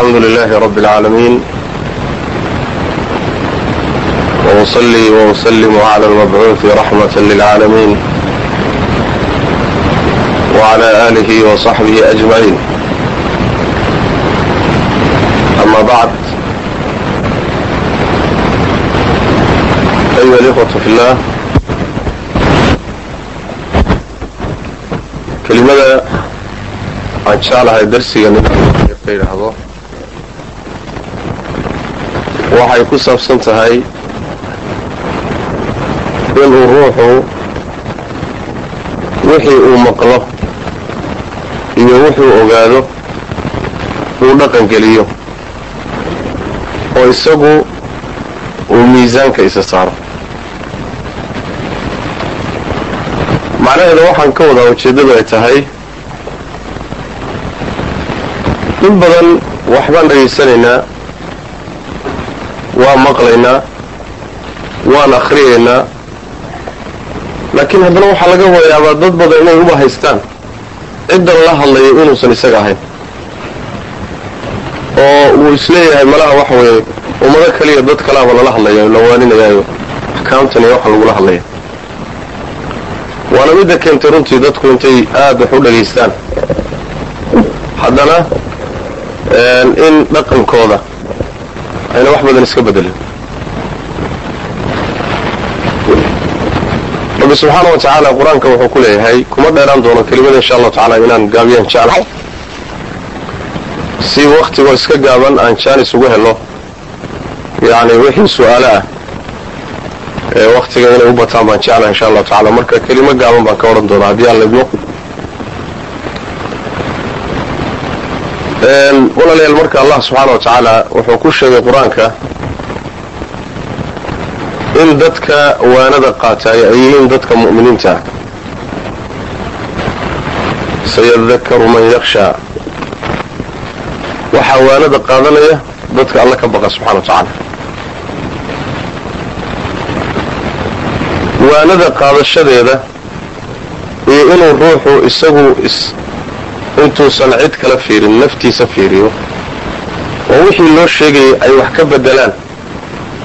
الحمد لله رب العالمين وأصلي وأسلم على المبعوث رحمة للعالمين وعلى آله وصحبه أجمعين أما بعد أيها الإخوة في الله kelimada aan jeclahay darsiga ninka ka yidhaahdo waxay ku saabsan tahay inuu ruuxu wixii uu maqlo iyo wuxuu ogaado uu dhaqan geliyo oo isagu uu miisaanka isa saaro. Macnaheeda waxaan ka wadaa ujeeddadu ay tahay in badan waxbaan dhegaysanaynaa waa maqlaynaa waan akhriyaynaa laakiin haddana waxaa laga wayaabaa dad badan inay uba haystaan. Ciddan la hadlayo inuusan isaga ahayn. Oo uu is leeyahay malaha waxa weeye ummado kaliya dad kalaaba lala hadlaya la waaninayaayo axkaamtan iyo waxa lagula hadlaya waana midda keentay runtii dadku intay aada wax u dhagaystaan. Haddana in dhaqankooda ayna wax badan iska bedelin. Rabbi subxaana wa tacaala qur'aanka wuxuu ku leeyahay kuma dheeraan doono kelimada insha allahu tacala inaan gaabiyaan jeclahay si waktigoo iska gaaban aan jaanis ugu helo yacni wixii su'aalo ah ee waktiga inay u bataan baan jeclahay insha allahu tacala marka kelimo gaaban baan ka odhan doonaa haddii aan laidmo walaalayaal marka allah subxaana wa tacaala wuxuu ku sheegay qur'aanka in dadka waanada qaataay ay yihiin dadka mu'miniinta. Sayadakaru man yakshaa waxaa waanada qaadanaya dadka alla ka baqa subxana wa tacaala waanada qaadashadeeda iyo inuu ruuxu isagu intuusan cid kala fiirin naftiisa fiiriyo oo wixii loo sheegayay ay wax ka bedelaan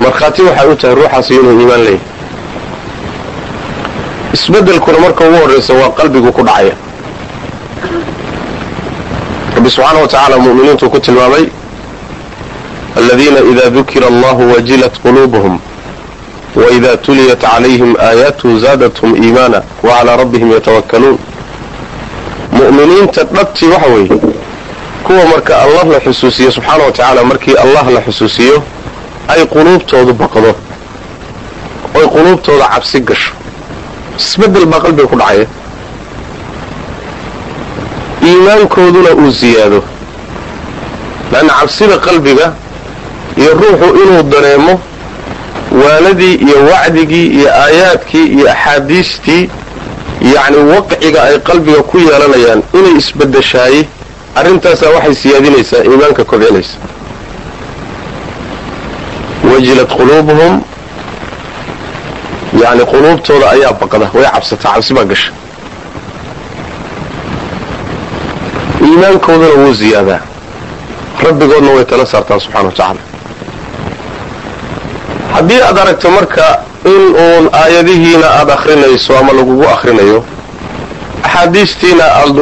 markhaati waxay u tahay ruuxaasi inuu iimaan leeyahay isbeddelkuna marka ugu horraysa waa qalbigu ku dhacaya rabbi subxaana wa tacaala mu'miniintuu ku tilmaamay aladiina ida dukira allahu wajilat quluubuhum وإذا تليت عليهم آياته زادتهم إيمانا وعلى ربهم يتوكلون مؤمنين تدبتي kuwa marka allah la xusuusiyo subxaana wa tacaala markii allah la xusuusiyo ay quluubtoodu baqdo oy quluubtooda cabsi gasho. Isbedel baa qalbiga ku dhacaya. Iimaankooduna uu ziyaado. Laanna cabsida qalbiga iyo ruuxu inuu dareemo waanadii iyo wacdigii iyo aayaadkii iyo axaadiistii yacni waqciga ay qalbiga ku yeelanayaan inay isbaddeshaayey arrintaasaa waxay siyaadinaysaa iimaanka kobcinaysa. Wajilat quluubuhum yacni quluubtooda ayaa baqda way cabsataa cabsi baa gasha. Iimaankooduna wuu ziyaadaa. Rabbigoodna way tala saartaan subxana wa tacaala. Haddii aad aragto marka in uun aayadihiina aada akhrinayso ama lagugu akhrinayo axaadiistiina lagu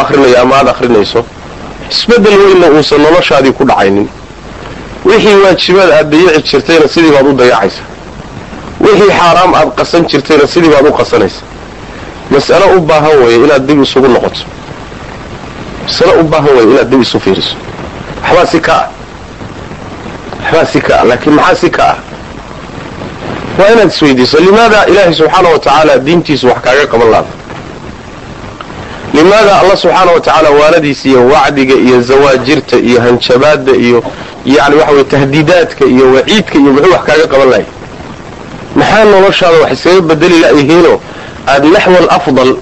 akhrinayo ama aada akhrinayso isbeddel weynna uusan noloshaadii ku dhacaynin. Wixii waajibaad aad dayaci jirtayna sidii baad u dayacaysa. Wixii xaaraam aad qasan jirtayna sidii baad u qasanaysa. Mas'alo u baahan weeye inaad dib isugu noqoto. Masalo u baahan weeye inaad dib isu fiiriso. Waxbaa si ka ah. Waxbaa si ka ah. Laakiin maxaa si ka ah? Waa inaad isweydiiso limaada ilaahay subxaana wa tacaala diintiisu wax kaaga qaban laada limaada allah subxaana wa tacaala waanadiisa iyo wacdiga iyo zawaajirta iyo hanjabaadda iyo yani waxa weye tahdiidaadka iyo waciidka iyo muxuu wax kaaga qaban lahay. Maxaa noloshaada wax iskaga bedeli layihiinoo aada naxwa alafdal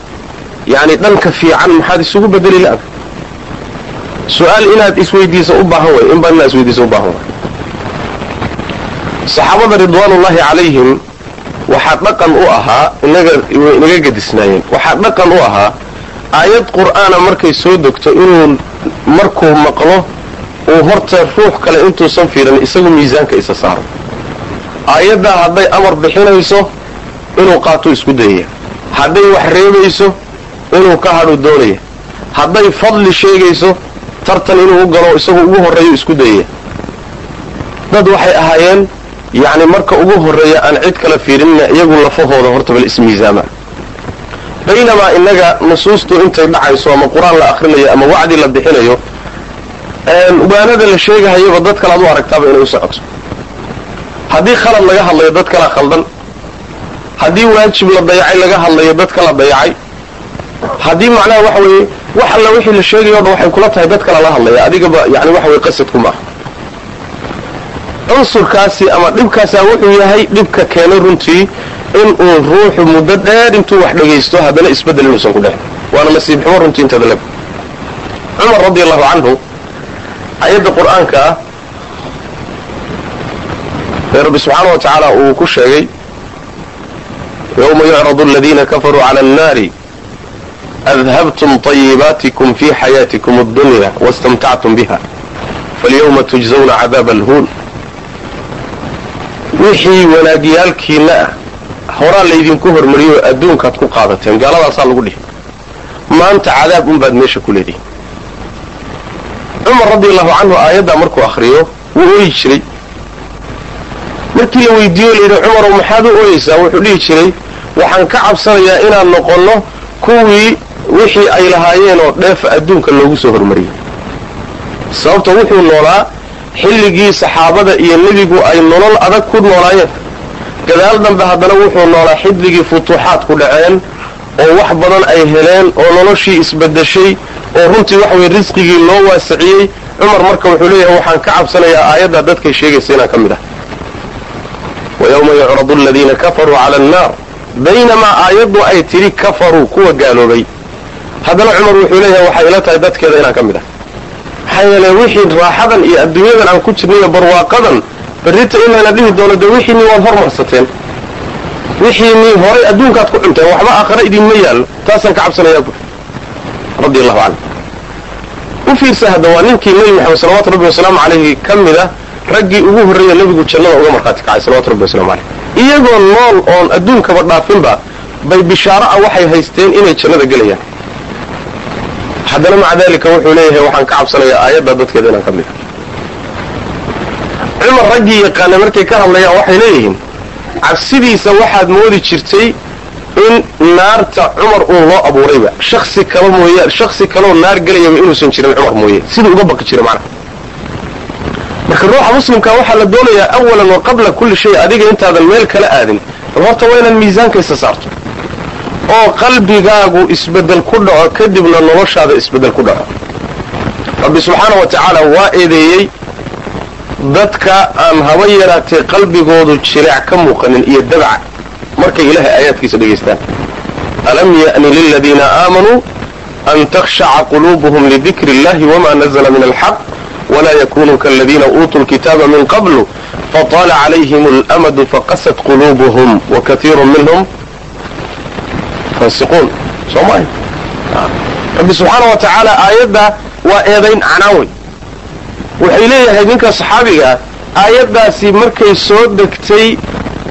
yani dhanka fiican maxaad isugu bedeli la-da su'aal inaad isweydiiso u baahan way in baan inaad isweydiiso u baahan way. Saxaabada ridwaanullaahi calayhim waxaa dhaqan u ahaa inaga gedisnaayeen waxaa dhaqan u ahaa aayad qur'aana markay soo degto inuu markuu maqlo uu horta ruux kale intuusan fiirin isagu miisaanka isa saaro. Aayaddaa hadday amar bixinayso inuu qaatuu isku dayaya. Hadday wax reebayso inuu ka hadhu doonaya. Hadday fadli sheegayso tartan inuu u galo isagu ugu horreeyo isku dayaya. Dad waxay ahaayeen yacni marka ugu horreeya aan cid kala fiirinina iyagu lafahooda horta bal ismiisaama baynamaa innaga nusuustu intay dhacayso ama qur'aan la akrinayo ama wacdi la bixinayo ugaanada la sheegahayaba dad kale ad u aragtaaba inay u socoto haddii khalad laga hadlayo dad kalaa khaldan haddii waajib la dayacay laga hadlayo dad kala dayacay haddii macnaha waxa weeye wax alla wixii la sheegayo o dhan waxay kula tahay dad kala la hadlaya adigaba yani waxa weye qasadku maaha. Cunsurkaasi ama dhibkaasaa wuxuu yahay dhibka keenay runtii inuu ruuxu muddo dheer intuu wax dhagaysto haddana isbeddel inuusan ku dhexin waana nasiib xumo runtii inteeda leg cumar radi allahu canhu ayadda qur'aanka ah ee rabbi subxaana wa tacaala uu ku sheegay yowma yucradu aladiina kafaruu cala annaari adhabtum طayibaatikum fi xayaatikum اddunya wastamtactum biha falyawma tujzawna cadaaba alhuun wixii wanaagyaalkiina ah horaa laydinku hormariyo adduunkaad ku qaadateen. Gaaladaasaa lagu dhihi. Maanta cadaab unbaad meesha ku leedihin. Cumar radi allahu canhu aayaddaa markuu akhriyo wuu ooyi jiray. Markii la weydiiyo layidhi cumarow maxaad u ooyeysaa wuxuu dhihi jiray waxaan ka cabsanayaa inaan noqonno kuwii wixii ay lahaayeen oo dheefa adduunka loogu soo hormariyey. Sababta wuxuu noolaa xilligii saxaabada iyo nebigu ay nolol adag ku noolaayeen gadaal dambe haddana wuxuu noolaa xilligii futuuxaadku dhaceen oo wax badan ay heleen oo noloshii isbedeshay oo runtii waxa weye risqigii loo waasiciyey. Cumar marka wuxuu leeyahay waxaan ka cabsanayaa aayaddaa dadkay sheegaysa inaan ka mid ah. Wa yowma yucradu aladiina kafaruu cala annaar. Baynamaa aayaddu ay tidhi kafaruu kuwa gaaloobay. Haddana cumar wuxuu leeyahay waxay ila tahay dadkeeda inaan ka mid ah. Maxaa yeele wixii raaxadan iyo adduunyadan aan ku jirnay barwaaqadan berrita inayna dhihi doono dee wixiinii waad hormarsateen. Wixiinii horay adduunkaad ku cunteen waxba aakhare idinma yaallo taasaan ka cabsanayaa bu radi allahu canhu. U fiirsa hadda waa ninkii nebi maxamed salawatu rabbi wasalaamu calayhi ka mid ah raggii ugu horreeya nebigu jannada uga markhaati kacay salawatu rabbi wasalamu caleyh iyagoo nool oon adduunkaba dhaafinba bay bishaaro ah waxay haysteen inay jannada gelayaan. Haddana maca dalika wuxuu leeyahay waxaan ka cabsanayaa aayadda dadkeeda inaan ka mid ah cumar raggii yaqaana markay ka hadlayaan waxay leeyihiin cabsidiisa waxaad moodi jirtay in naarta cumar uun loo abuurayba. Shaksi kalo mooya shaksi kaloo naar gelayaba inuusan jirin cumar mooye. Siduu uga baqi jira macnaha. Marka ruuxa muslimka waxaa la doonayaa awalan wa qabla kulli shay adiga intaadan meel kala aadin. Bal horta waa inaad miisaanka isa saarto. Oo qalbigaagu isbeddel ku dhaco kadibna noloshaada isbeddel ku dhaco. Rabbi subxaana wa tacaala waa eedeeyey dadka aan haba yaraatee qalbigoodu jileec ka muuqanin iyo dabca markay ilaahay aayaadkiisa dhegaystaan alam ya'ni liladiina aamanuu an takhshaca quluubuhum lidikri illahi wama nazla min alxaq wla yakunuu kaladiina uutuu lkitaaba min qablu fطala calayhim اlamadu faqasat quluubuhum wakaiiru minhum fasiquun. Soo maay rabbi subxaana wa tacaala aayadda waa eedayn canaawey waxay leeyahay ninka saxaabigaa aayaddaasi markay soo degtay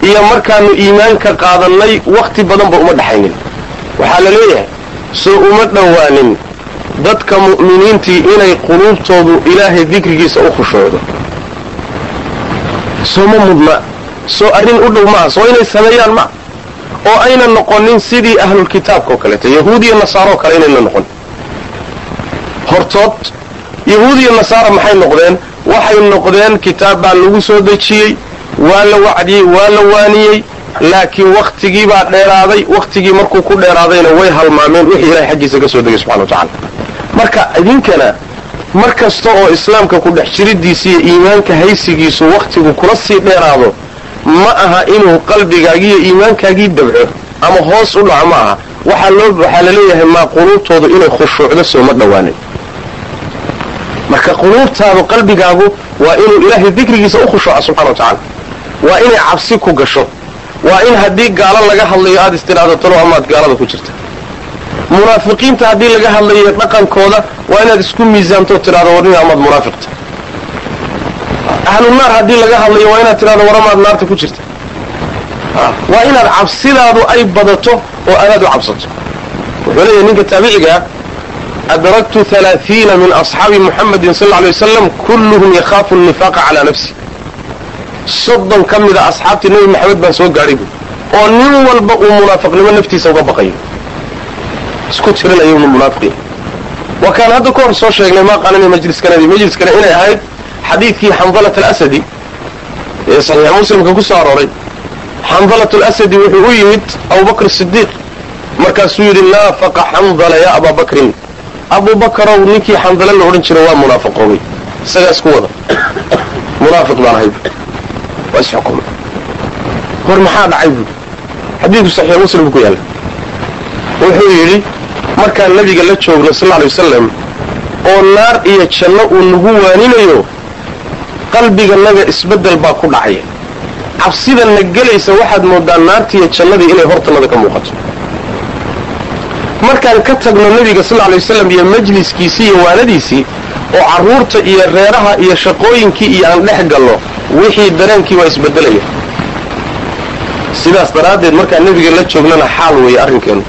iyo markaanu iimaanka qaadannay wakhti badanba uma dhaxaynin. Waxaa la leeyahay soo uma dhowaanin dadka mu'miniintii inay quluubtoodu ilaahay dikrigiisa u khushuucdo soo ma mudna soo arrin u dhow maaha soo inay sameeyaan ma. Oo ayna noqonin sidii ahlulkitaabka oo yahuud iyo nasaaro kale inayna noqon. Hortood yahuud iyo nasaara maxay noqdeen? Waxay noqdeen kitaab baa lagu soo dejiyey waa la wacdiyey waa la waaniyey laakiin wakhtigii baa dheeraaday wakhtigii markuu ku dheeraadayna way halmaameen wixii ilahay xaggiisa ka soo degay subxana wa tacala marka idinkana mar kasta oo islaamka ku dhex jiridiisa iyo iimaanka haysigiisu wakhtigu kula sii dheeraado ma aha inuu qalbigaagii iyo iimaankaagii dabco ama hoos u dhaco ma aha. Waxaa loo waxaa la leeyahay maa quluubtoodu inay khushuucdo sooma dhowaanin marka quluubtaadu qalbigaagu waa inuu ilaahay dikrigiisa u khushuuca subxana wa tacaala. Waa inay cabsi ku gasho. Waa in haddii gaalo laga hadlayo aada istidhaahdo talo amaad gaalada ku jirta munaafiqiinta haddii laga hadlayo dhaqankooda waa inaad isku miisaamto tidhahdo warnina amaad munaafiqta. Ahlu naar haddii laga hadlayo waa inaad tidhahdo waramaad naarta ku jirta. Waa inaad cabsidaadu ay badato oo aadaad u cabsato. Wuxuu leeyahay ninka taabicigaa adraktu alaaiina min asxaabi muxamedin sal lla lay wasalam kulluhum yakhaafu nifaaqa calaa nafsi soddon ka mida asxaabtii nebi maxamed baan soo gaadhay buui oo nin walba uu munaafiqnimo naftiisa uga baqayo isku tirinayo munaafiqiin waa kaan hadda ka hor soo sheegnay maa qaanani majliskanadi majliskana inay ahayd xadiidkii xandalat alasadi ee saxiix muslimka ku soo arooray xandalat alasadi wuxuu u yimid abubakr sidiiq markaasuu yidhi naafaqa xandala ya abaa bakrin abubakarow ninkii xandale la odhan jira waa munaafaqoobay isagaa isku wada. Munaafiq baan ahay waa isxukumay hor maxaa dhacay buui xadiidku saxiix muslim ku yaalla wuxuu yidhi markaan nabiga la joogno sal lay wasalam oo naar iyo janno uu nagu waaninayo qalbiganaga isbeddel baa ku dhacaya cabsida na gelaysa waxaad moodaa naartiiyo jannadii inay hortannada ka muuqato markaan ka tagno nebiga sal lla lay wasalam iyo majliskiisii iyo waanadiisii oo carruurta iyo reeraha iyo shaqooyinkii iyo aan dhex galno wixii dareenkii waa isbeddelaya sidaas daraaddeed markaan nebiga la joognana xaal weeye arrinkeenu.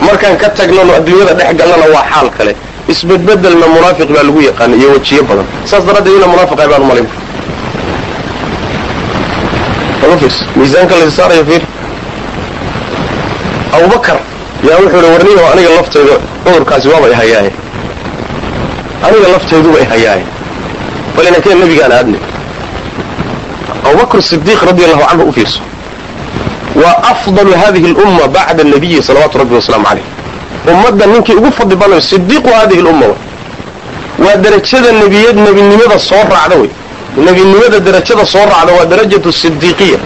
Markaan ka tagnano adduunyada dhex gallana waa xaal kale. Isbedbedelna munaafiq baa lagu yaqaana iyo wejiyo badan. Saas daraaddeed ina munaafiqay baan umalin miisaanka la saaraya fiir. Abubakar yaa wuxuu ihi warniyo aniga laftayda cudurkaasi waaba ihayaaye aniga laftayduba ihayaaye bal inankeen nabigaan aadne. Abubakr sidiiq radi allahu canhu u waa afdalu hadihi lumma bacda nabiyi salawaatu rabbi wasalaamu caleyh ummadda ninkii ugu fadli badnayo sidiiqu hadihi lumma waa derajada nebiyad nebinimada soo raacda wey nebinimada derajada soo raacda waa darajatu sidiiqiya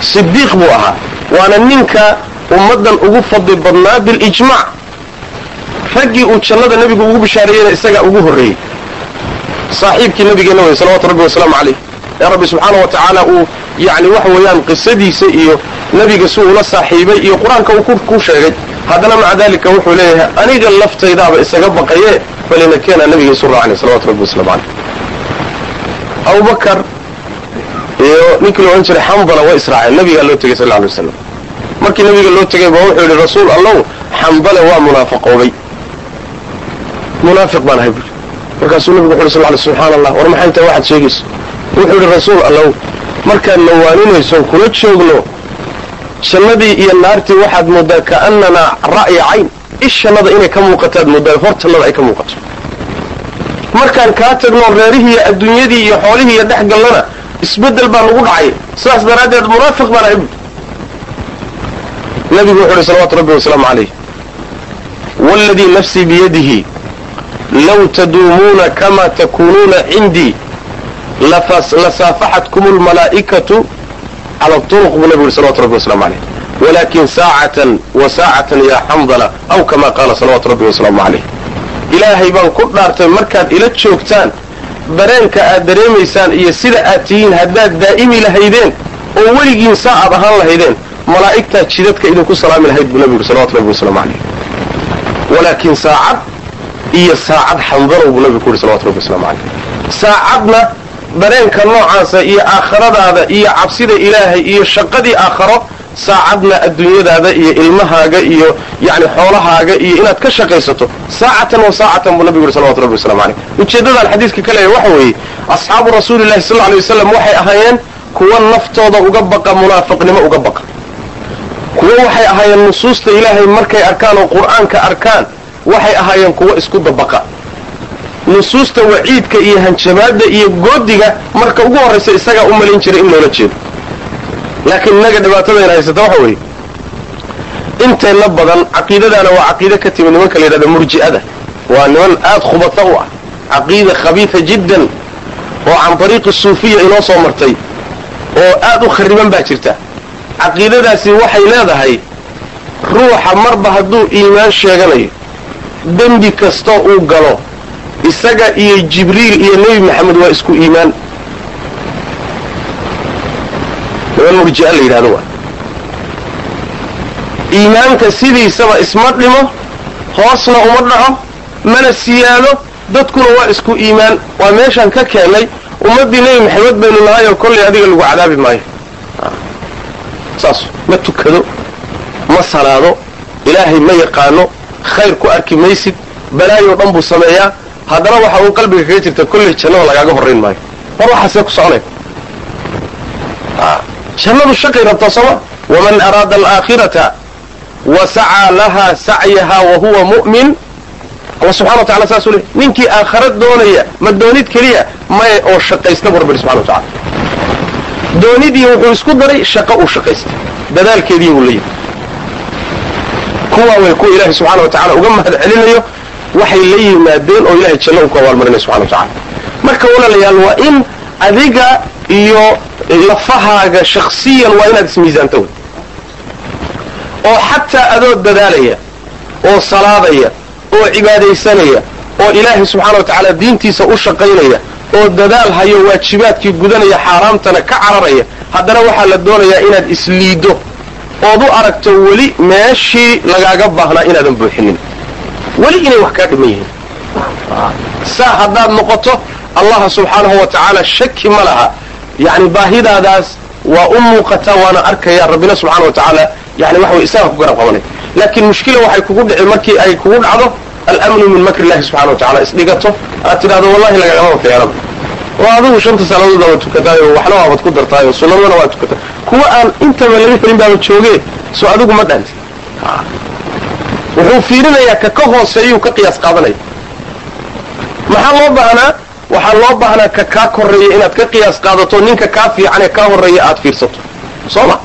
sidiiq buu ahaa. Waana ninka ummaddan ugu fadli badnaa bilijmaac raggii uu jannada nebigu ugu bishaareeyeyna isagaa ugu horreeyey. Saaxiibkii nabigeenna wey salawatu rabbi wasalaamu caleyh. Ee rabbi subxaana wa tacaala uu yani waxa weeyaan qisadiisa iyo nebiga si uula saaxiibay iyo qur'aanka uu ku sheegay. Haddana maca dalika wuxuu leeyahay aniga laftaydaaba isaga baqaye balina keena nabiga isu raacnay salawatu rabbi waslamu caleyh. Abubakar iyo ninkii la odhan jiray xandala waa israaceen nabigaa loo tegay sal lla alay wasalam markii nabiga loo tegay ba wuxuu yidhi rasuul allow xandale waa munaafaqoobay munaafiq baan ahay buui markaasuu nabigu wuxu sal ly subxaana allah war maxay tahay waxaad sheegayso? Wuxuu yidhi rasuul allow markaad nawaaninayso kula joogno jannadii iyo naartii waxaad moodaa kaananaa ra'ya cayn ishannada inay ka muuqataad moodaa hortannada ay ka muuqato. Markaan kaa tagno reerihii iyo adduunyadii iyo xoolihii iyo dhex gallana isbeddel baa nagu dhacay. Sidaas daraaddeed munaafiq baan ahay nabigu wuxuu uhi salawatu rabbi wasalaamu calayh wاladii nafsii biyadihi low taduumuuna kama takuunuuna cindii lasaafaxatkum اlmalaa'ikatu cala turuq buu nabigu yhi salawatu rabbi waslamu calayh walakin saacatan wa saacatan ya xandala aw kama qaala salawatu rabbi wasalaamu calayh ilaahay baan ku dhaartay markaad ila joogtaan dareenka aad dareemaysaan iyo sida aad tihiin haddaad daa'imi lahaydeen oo weligiin saa aad ahaan lahaydeen malaa'igtaa jidadka idinku salaami lahayd buu nabigu salawatu rabbi wasalaamu calayh. Walaakin saacad iyo saacad xandalow buu nabigu ku yidhi salawatu rabbi waslamu calayh. Saacadna dareenka noocaasa iyo aakhiradaada iyo cabsida ilaahay iyo shaqadii aakharo saacadna adduunyadaada iyo ilmahaaga iyo yani xoolahaaga iyo inaad ka shaqaysato saacatan wa saacatan buu nabigu yidhi salawatu rabbi waslamu calayh. Ujeeddadaan xadiiska ka leeya waxa weeye asxaabu rasuulillahi sal lla alay wasalam waxay ahaayeen kuwa naftooda uga baqa munaafiqnimo uga baqa kuwo waxay ahaayeen nusuusta ilaahay markay arkaan oo qur'aanka arkaan waxay ahaayeen kuwo isku dabaqa. Nusuusta waciidka iyo hanjabaadda iyo goodiga marka ugu horraysa isagaa u malin jiray in loola jeedo. Laakiin innaga dhibaatadayna haysata waxa weeye inteenna badan caqiidadaana waa caqiide ka timi nimanka la yidhahda murji'ada. Waa niman aad khubata u ah caqiida khabiida jiddan oo can tariiqi suufiya inoo soo martay oo aad u khariban baa jirta caqiidadaasi waxay leedahay ruuxa marba hadduu iimaan sheeganayo dembi kastoo uu galo isaga iyo jibriil iyo nebi maxamed waa isku iimaan. Niman murji'a la yidhahdo waa. Iimaanka sidiisaba isma dhimo hoosna uma dhaco mana siyaado dadkuna waa isku iimaan. Waa meeshaan ka keennay ummaddii nebi maxamed baynu nahay oo kollay adiga lagu cadaabi maayo saas ma tukado ma salaado ilaahay ma yaqaano khayr ku arki maysid balaayoo dhan buu sameeyaa haddana waxa uu qalbiga kaga jirta kollay jannada lagaaga horrayn maayo. Mar waxaasee ku soconay jannadu shaqay rabtaa sooma waman araada alaakhirata wa sacaa laha sacyaha wa huwa mu'min alla subxana wa tacala saasuu leey ninkii aakhara doonaya ma doonid keliya maya oo shaqaysta buu rabbi subxana wa tacala doonidii wuxuu isku daray shaqo uu shaqaystay dadaalkeedii buu leeyahay. Kuwaa way kuwa ilaahay subxana wa tacala uga mahad celinayo waxay la yimaadeen oo ilahay janno u ku abaalmarinaya subxana wa tacala marka walaalayaal waa in adiga iyo lafahaaga shaksiyan waa inaad ismiisaanta wey oo xataa adoo dadaalaya oo salaadaya oo cibaadaysanaya oo ilaahay subxaana wa tacaala diintiisa u shaqaynaya oo dadaal hayo waajibaadkii gudanaya xaaraamtana ka cararaya haddana waxaa la doonayaa inaad isliiddo ood u aragto weli meeshii lagaaga baahnaa inaadan buuxinin. Weli inay wax kaa dhiman yihiin. Saa haddaad noqoto allaha subxaanahu wa tacaala shaki ma laha. Yani baahidaadaas waa u muuqataa waana arkaya rabbina subxana wa tacaala. Yani waxa way isaga ku garab qabanay. Laakiin mushkila waxay kugu dhici markii ay kugu dhacdo alamnu min makri illahi subxana wa tacala isdhigato aad tidhahdo wallahi lagagama keenaba oo adigu shanta salaadood baaba tukataayo waxna waabad ku dartaayo sunnadana waa tukataa kuwa aan intaba laga helin baaba jooge soo adigu ma dhaanti wuxuu fiirinayaa ka ka hooseeyuu ka qiyaas qaadanaya maxaa loo baahnaa waxaa loo baahnaa ka kaa koreeya inaad ka qiyaas qaadato ninka kaa fiican ee kaa horreeya aad fiirsato soo ma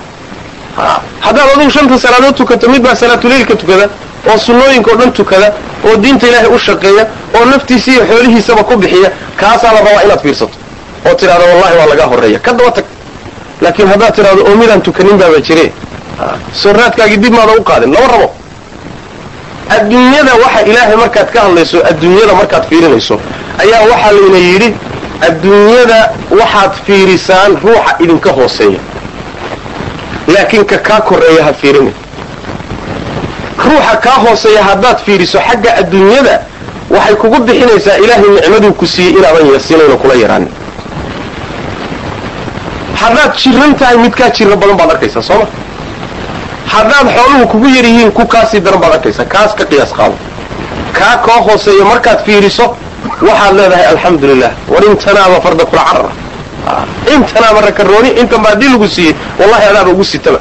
haddaad adigu shanta salaadood tukato mid baa salaatuleilka tukada oo sunnooyinka o dhan tukada oo diinta ilaahay u shaqeeya oo naftiisa iyo xoolihiisaba ku bixiya kaasaa la rabaa inaad fiirsato. Oo tidhahdo wallahi waa lagaa horreeya. Ka daba tag. Laakiin haddaad tidhahdo oo midaan tukanin baaba jire soo raadkaagii dib maada u qaadin lama rabo. Adduunyada waxa ilaahay markaad ka hadlayso adduunyada markaad fiirinayso ayaa waxaa layna yidhi adduunyada waxaad fiirisaan ruuxa idinka hooseeya. Laakiin ka kaa korreeya ha fiirini ruuxa kaa hooseeya haddaad fiiriso xagga adduunyada waxay kugu bixinaysaa ilaahay nicmaduu ku siiyey inaadan yasinayno kula yaraanin haddaad jiran tahay mid kaa jiro badan baad arkaysaa sooma haddaad xooluhu kugu yar yihiin ku kaasii daran baad arkaysaa kaas ka qiyaas qaado. Kaa koo hooseeya markaad fiiriso waxaad leedahay alxamdu lilah war intanaaba farda kula carara. Intanaaba rakarooni intan ba haddii lagu siiyey wallahi adaaba ugu sitaba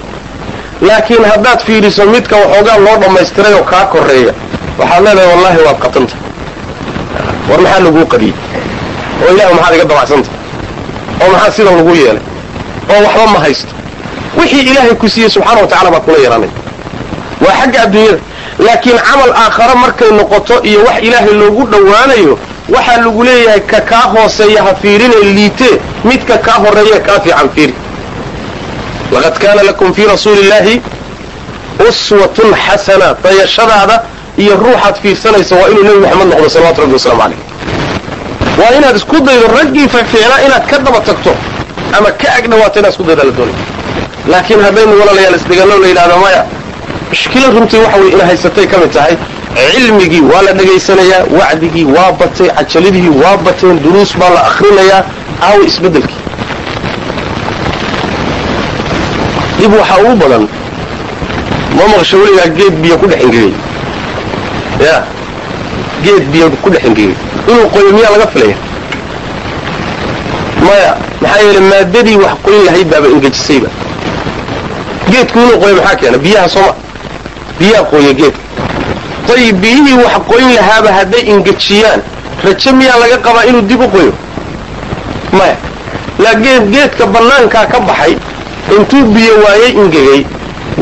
laakiin haddaad fiiriso midka waxoogaa loo dhammaystiray oo kaa koreeya waxaad leedahay wallahi waad qatanta war maxaa laguu qadiyey oo ilahu maxaad iga dabacsanta oo maxaa sidan lagu yeelay? Oo waxba ma haysto. Wixii ilaahay ku siiyey subxaana wa tacala baad kula yaraanay. Waa xagga adduunyada. Laakiin camal aakhare markay noqoto iyo wax ilaahay loogu dhowaanayo waxaa lagu leeyahay ka kaa hooseeya ha fiirinee liitee midka kaa horreeya kaa fiican fiiri laqad kaana lakum fii rasuuli illaahi uswatun xasana dayashadaada iyo ruuxaad fiirsanaysa waa inuu nebi maxamed noqdo salawatu rabbi waslamu calayh. Waa inaad isku daydo raggii fiicnaa inaad ka daba tagto ama ka ag dhawaato inaad isku daydaa la doonay. Laakiin haddaynu walaalayaal isdhiganno la yidhahdo maya mushkila runtii waxa way ina haysatay ka mid tahay cilmigii waa la dhegaysanayaa wacdigii waa batay cajaladihii waa bateen duruus baa la akrinayaa aawa isbeddelkii dib waxaa ugu badan ma maqsho weligaa geed biyo ku dhex ingegay ya geed biyo ku dhex ingegay inuu qoyo miyaa laga filaya maya maxaa yeele maadadii wax qoyn lahayd baaba ingejisayba geedku inuu qoyo maxaa keena? Biyaha sooma biyaha qooya geedka ayib biyihii wax qoyn lahaaba hadday ingejiyaan rajo miyaa laga qabaa inuu dib u qoyo? Maya laa geed geedka bannaankaa ka baxay intuu biyo waayey ingegay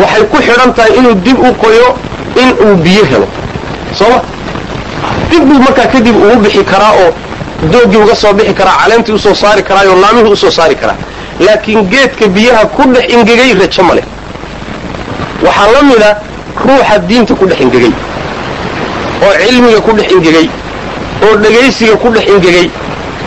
waxay ku xidhan tahay inuu dib u qoyo in uu biyo helo. Sooma dib buu markaa kadib ugu bixi karaa oo doogii uga soo bixi karaa caleentii u soo saari karaa oo laamihii u soo saari karaa. Laakiin geedka biyaha ku dhex ingegay rajo ma leh. Waxaa la mida ruuxa diinta ku dhex ingegay oo cilmiga ku dhex ingegay oo dhegaysiga ku dhex ingegay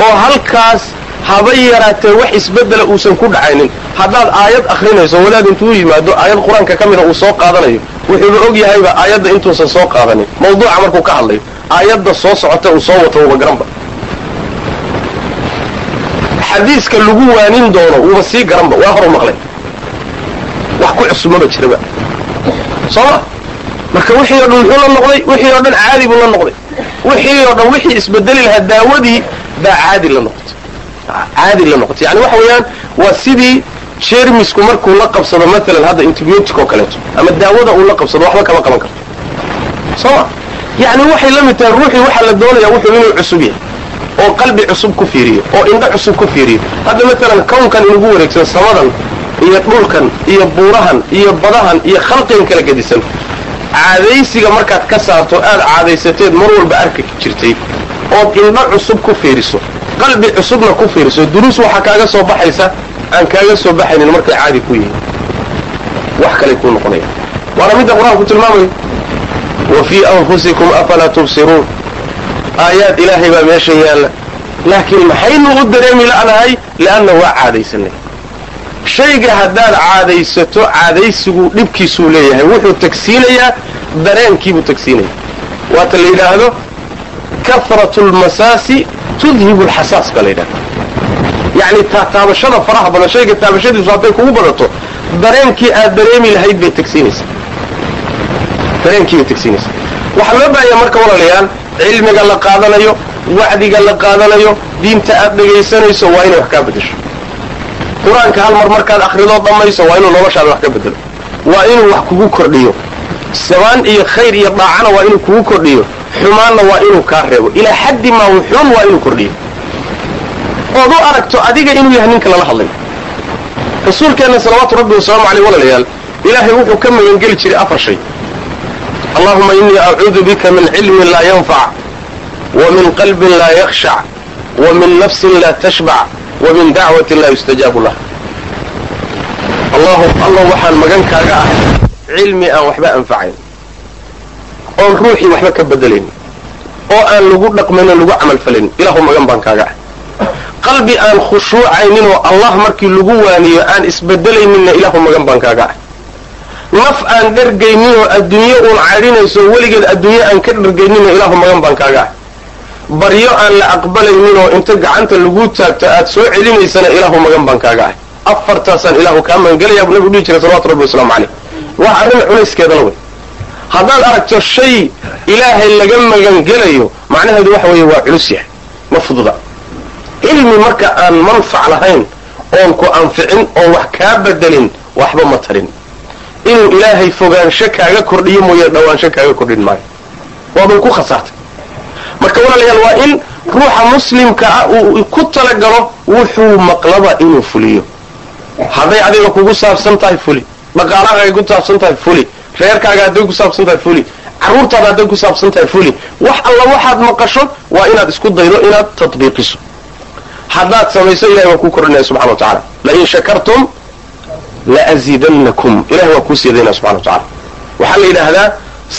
oo halkaas haba yaraatee wax isbeddela uusan ku dhacaynin. Haddaad aayad akhrinayso wadaad intuu yimaado aayad qur'aanka ka mida uu soo qaadanayo wuxuuba og yahayba aayadda intuusan soo qaadanin. Mawduuca markuu ka hadlayo aayadda soo socota uu soo wato uba garanba xadiiska lagu waanin doono wuuba sii garanba waa horu maqlay. Wax ku cusubmaba jiraba. Soo ma? Marka wixii o dhan muxuu la noqday wixii oo dhan caadi buu la noqday. Wixii oo dhan wixii isbedeli lahaa daawadii baa caadi la noqotay caadi la noqotay. Yani waxa weeyaan waa sidii jermisku markuu la qabsado maalan hadda antibiotic oo kaleeto ama daawada uu la qabsado waxba kama qaban karto. Soo ma? Yani waxay la mid tahay ruuxii waxaa la doonaya wuxuu inuu cusub yahay oo qalbi cusub ku fiiriyo oo indho cusub ku fiiriyo. Hadda maalan kownkan inugu wareegsan samadan iyo dhulkan iyo buurahan iyo badahan iyo khalqigan kala gedisan. Caadaysiga markaad ka saarto aad caadaysateed mar walba arki jirtay ood indho cusub ku fiiriso qalbi cusubna ku fiiriso duruus waxaa kaaga soo baxaysa aan kaaga soo baxaynin markay caadi ku yihiin. Wax kalay kuu noqonaya. Waana midda qur'aanku tilmaamayo wa fii anfusikum afalaa tubsiruun. Aayaad ilaahay baa meesha yaalla. Laakiin maxaynu u dareemi la'nahay? Li'anna waa caadaysanay. Shayga haddaad caadaysato caadaysigu dhibkiisuu leeyahay. Wuxuu tagsiinayaa dareenkiibuu tagsiinaya waata la yidhaahdo kahratu lmasaasi tudhibu alxasaas baa la yidhahda yacni taataabashada faraha badan shayga taabashadiisu hadday kugu badato dareenkii aad dareemi lahayd bay tagsiinaysaa dareenkii bay waxaa loo baahaya marka walaalayaal cilmiga la qaadanayo wacdiga la qaadanayo diinta aad dhegaysanayso waa inay wax kaa bedesho qur'aanka hal mar markaad akridoo dhammayso waa inuu noloshaada wax ka bedelo waa inuu wax kugu kordhiyo. Sabaan iyo khayr iyo dhaacana waa inuu kugu kordhiyo xumaanna waa inuu kaa reebo. Ilaa xaddi maa wuxuun waa inuu kordhiyo. Ood u aragto adiga inuu yahay ninka lala hadlayo rasuulkeenna salawaatu rabbi wasalaamu caleyh walaalayaal ilaahay wuxuu ka magangeli jiray afar shay. Allahuma inii acuudu bika min cilmin laa yanfac wa min qalbin laa yakhshac wa min nafsin laa tashbac wa min dacwatin laa yustajaabu lah. Allahu allah waxaan magan kaaga ah cilmi aan waxba anfacayn oon ruuxii waxba ka bedelayn oo aan lagu dhaqmayn lagu camalfalayn ilahu magan baan kaaga. Qalbi aan khushuucaynin oo allah markii lagu waaniyo aan isbedelayninna ilahu magan baan kaaga. Naf aan dhargaynin oo adduunye uun cadhinayso weligeed adduunye aan ka dhargayninoo ilahu magan baan kaaga. Ah baryo aan la aqbalaynin oo inta gacanta lagu taagto aad soo celinaysana ilahu magan baan kaaga. Ah afartaasaan ilahu kaa magangelaya buu nabigu dhihi jiray salawatu rabbi wasalaamu caleyh waa arrin culayskeedana wey haddaad aragto shay ilaahay laga magangelayo macnaheedu waxa weeye waa culus yahay ma fududa. Cilmi marka aan manfac lahayn oon ku anficin oon wax kaa bedelin waxba ma tarin. Inuu ilaahay fogaansho kaaga kordhiyo mooye dhawaansho kaaga kordhin maayo. Waabay ku khasaartay. Marka walaalayaal waa in ruuxa muslimka ah uu ku talagalo wuxuu maqlaba inuu fuliyo. Hadday adiga kugu saabsan tahay fuli. Dhaqaalahaaga ku saabsan tahay fuli reerkaaga hadday ku saabsan tahay fuli carruurtaada hadday ku saabsan tahay fuli wax alla waxaad maqasho waa inaad isku daydo inaad tatbiiqiso. Haddaad samayso ilahay waa kuu kordhinaya subxana wa tacala lain shakartum laaziidannakum. Ilahay waa kuu siyaadaynaya subxana wa tacala waxaa la yidhaahdaa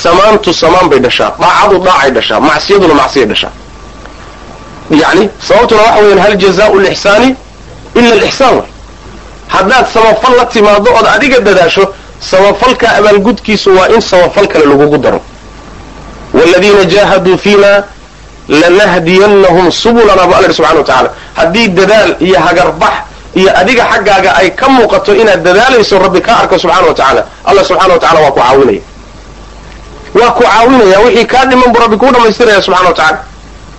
samaantu samaan bay dhashaa daacadu daacay dhashaa macsiyaduna macsiyay dhashaa. Yani sababtuna waxa weeyaan hal jazaau lixsaani ila alixsaan way haddaad samafal la timaado ood adiga dadaasho samafalka abaalgudkiisu waa in samafal kale lagugu daro. Waaladiina jaahaduu fiina lanahdiyannahum subulana bu alla subxana wa tacala haddii dadaal iyo hagarbax iyo adiga xaggaaga ay ka muuqato inaad dadaalayso rabbi kaa arko subxana wa tacaala. Allah subxana wa tacala waa ku caawinaya. Waa ku caawinaya wixii kaa dhiman buu rabbi kuu dhamaystiraya subxana wa tacala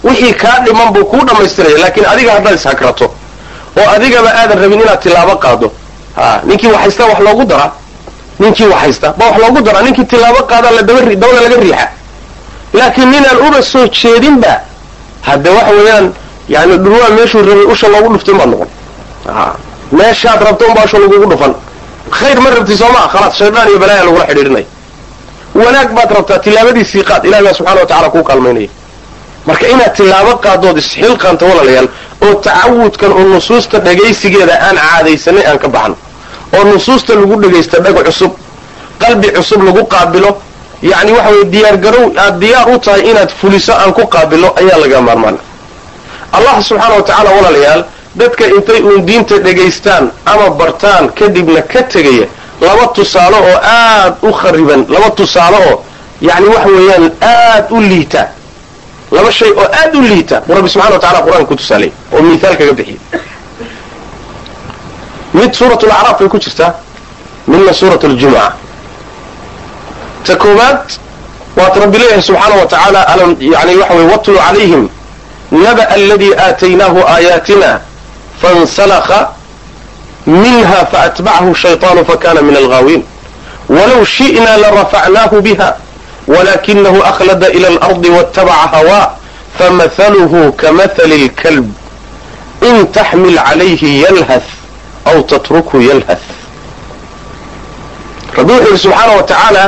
wixii kaa dhiman buu kuu dhammaystiraya laakiin adiga haddaad ishagrato oo adigaba aadan rabin inaad tilaabo qaado. Ha ninkii wax haysta wax loogu daraa ninkii wax haysta. Ba wax loogu daraa? Ninkii tilaabo qaadaa la daba dabada laga riixa laakiin ninaan uba soo jeedinba hadde waxa weeyaan yani dhurwaa meeshuu rabay usha loogu dhuftin baad noqon. Meeshaad rabto unbaa usha lagugu dhufan. Khayr ma rabti soo maa khalaas. Shaydaan iyo balaaya lagula xidhiidhinaya wanaag baad rabtaa tilaabadiisii qaad. Ilahi baa subxana wa tacala kuu kaalmaynaya marka inaad tilaabo qaadood isxilqaanta walaalayaal oo tacawudkan oo nusuusta dhagaysigeeda aan caadaysanay aan ka baxno oo nusuusta lagu dhagaysta dhag cusub qalbi cusub lagu qaabilo yacni waxa weye diyaargarow aad diyaar u tahay inaad fuliso aan ku qaabilo ayaa laga maarmaana allah subxaana wa tacaala walaalayaal dadka intay uun diinta dhagaystaan ama bartaan kadibna ka tegaya laba tusaale oo aad u khariban laba tusaale oo yacni waxa weeyaan aad u liita. Laba shay oo aad u liita. Buu rabbi subxana wa tacala qur'aanka ku tusaalay oo mihaal kaga bixiya mid suurat lacraaf bay ku jirtaa midna suurat ljumca ta koobaad waat rabbi leeyahay subxaana wa tacaala yani waxa wey watlu calayhim naba aladii aataynaahu aayaatina fansalakha minha faatbacahu shayطaanu fakana min alghaawiin walow shi'na larafacnaahu biha walakinahu akhlada ila alardi waاtabaca hawaa famahaluhu kamahali اlkalb in taxmil calayhi yalhath aw tatrukhu yalhath rabbi wuxuu yidhi subxaana wa tacaala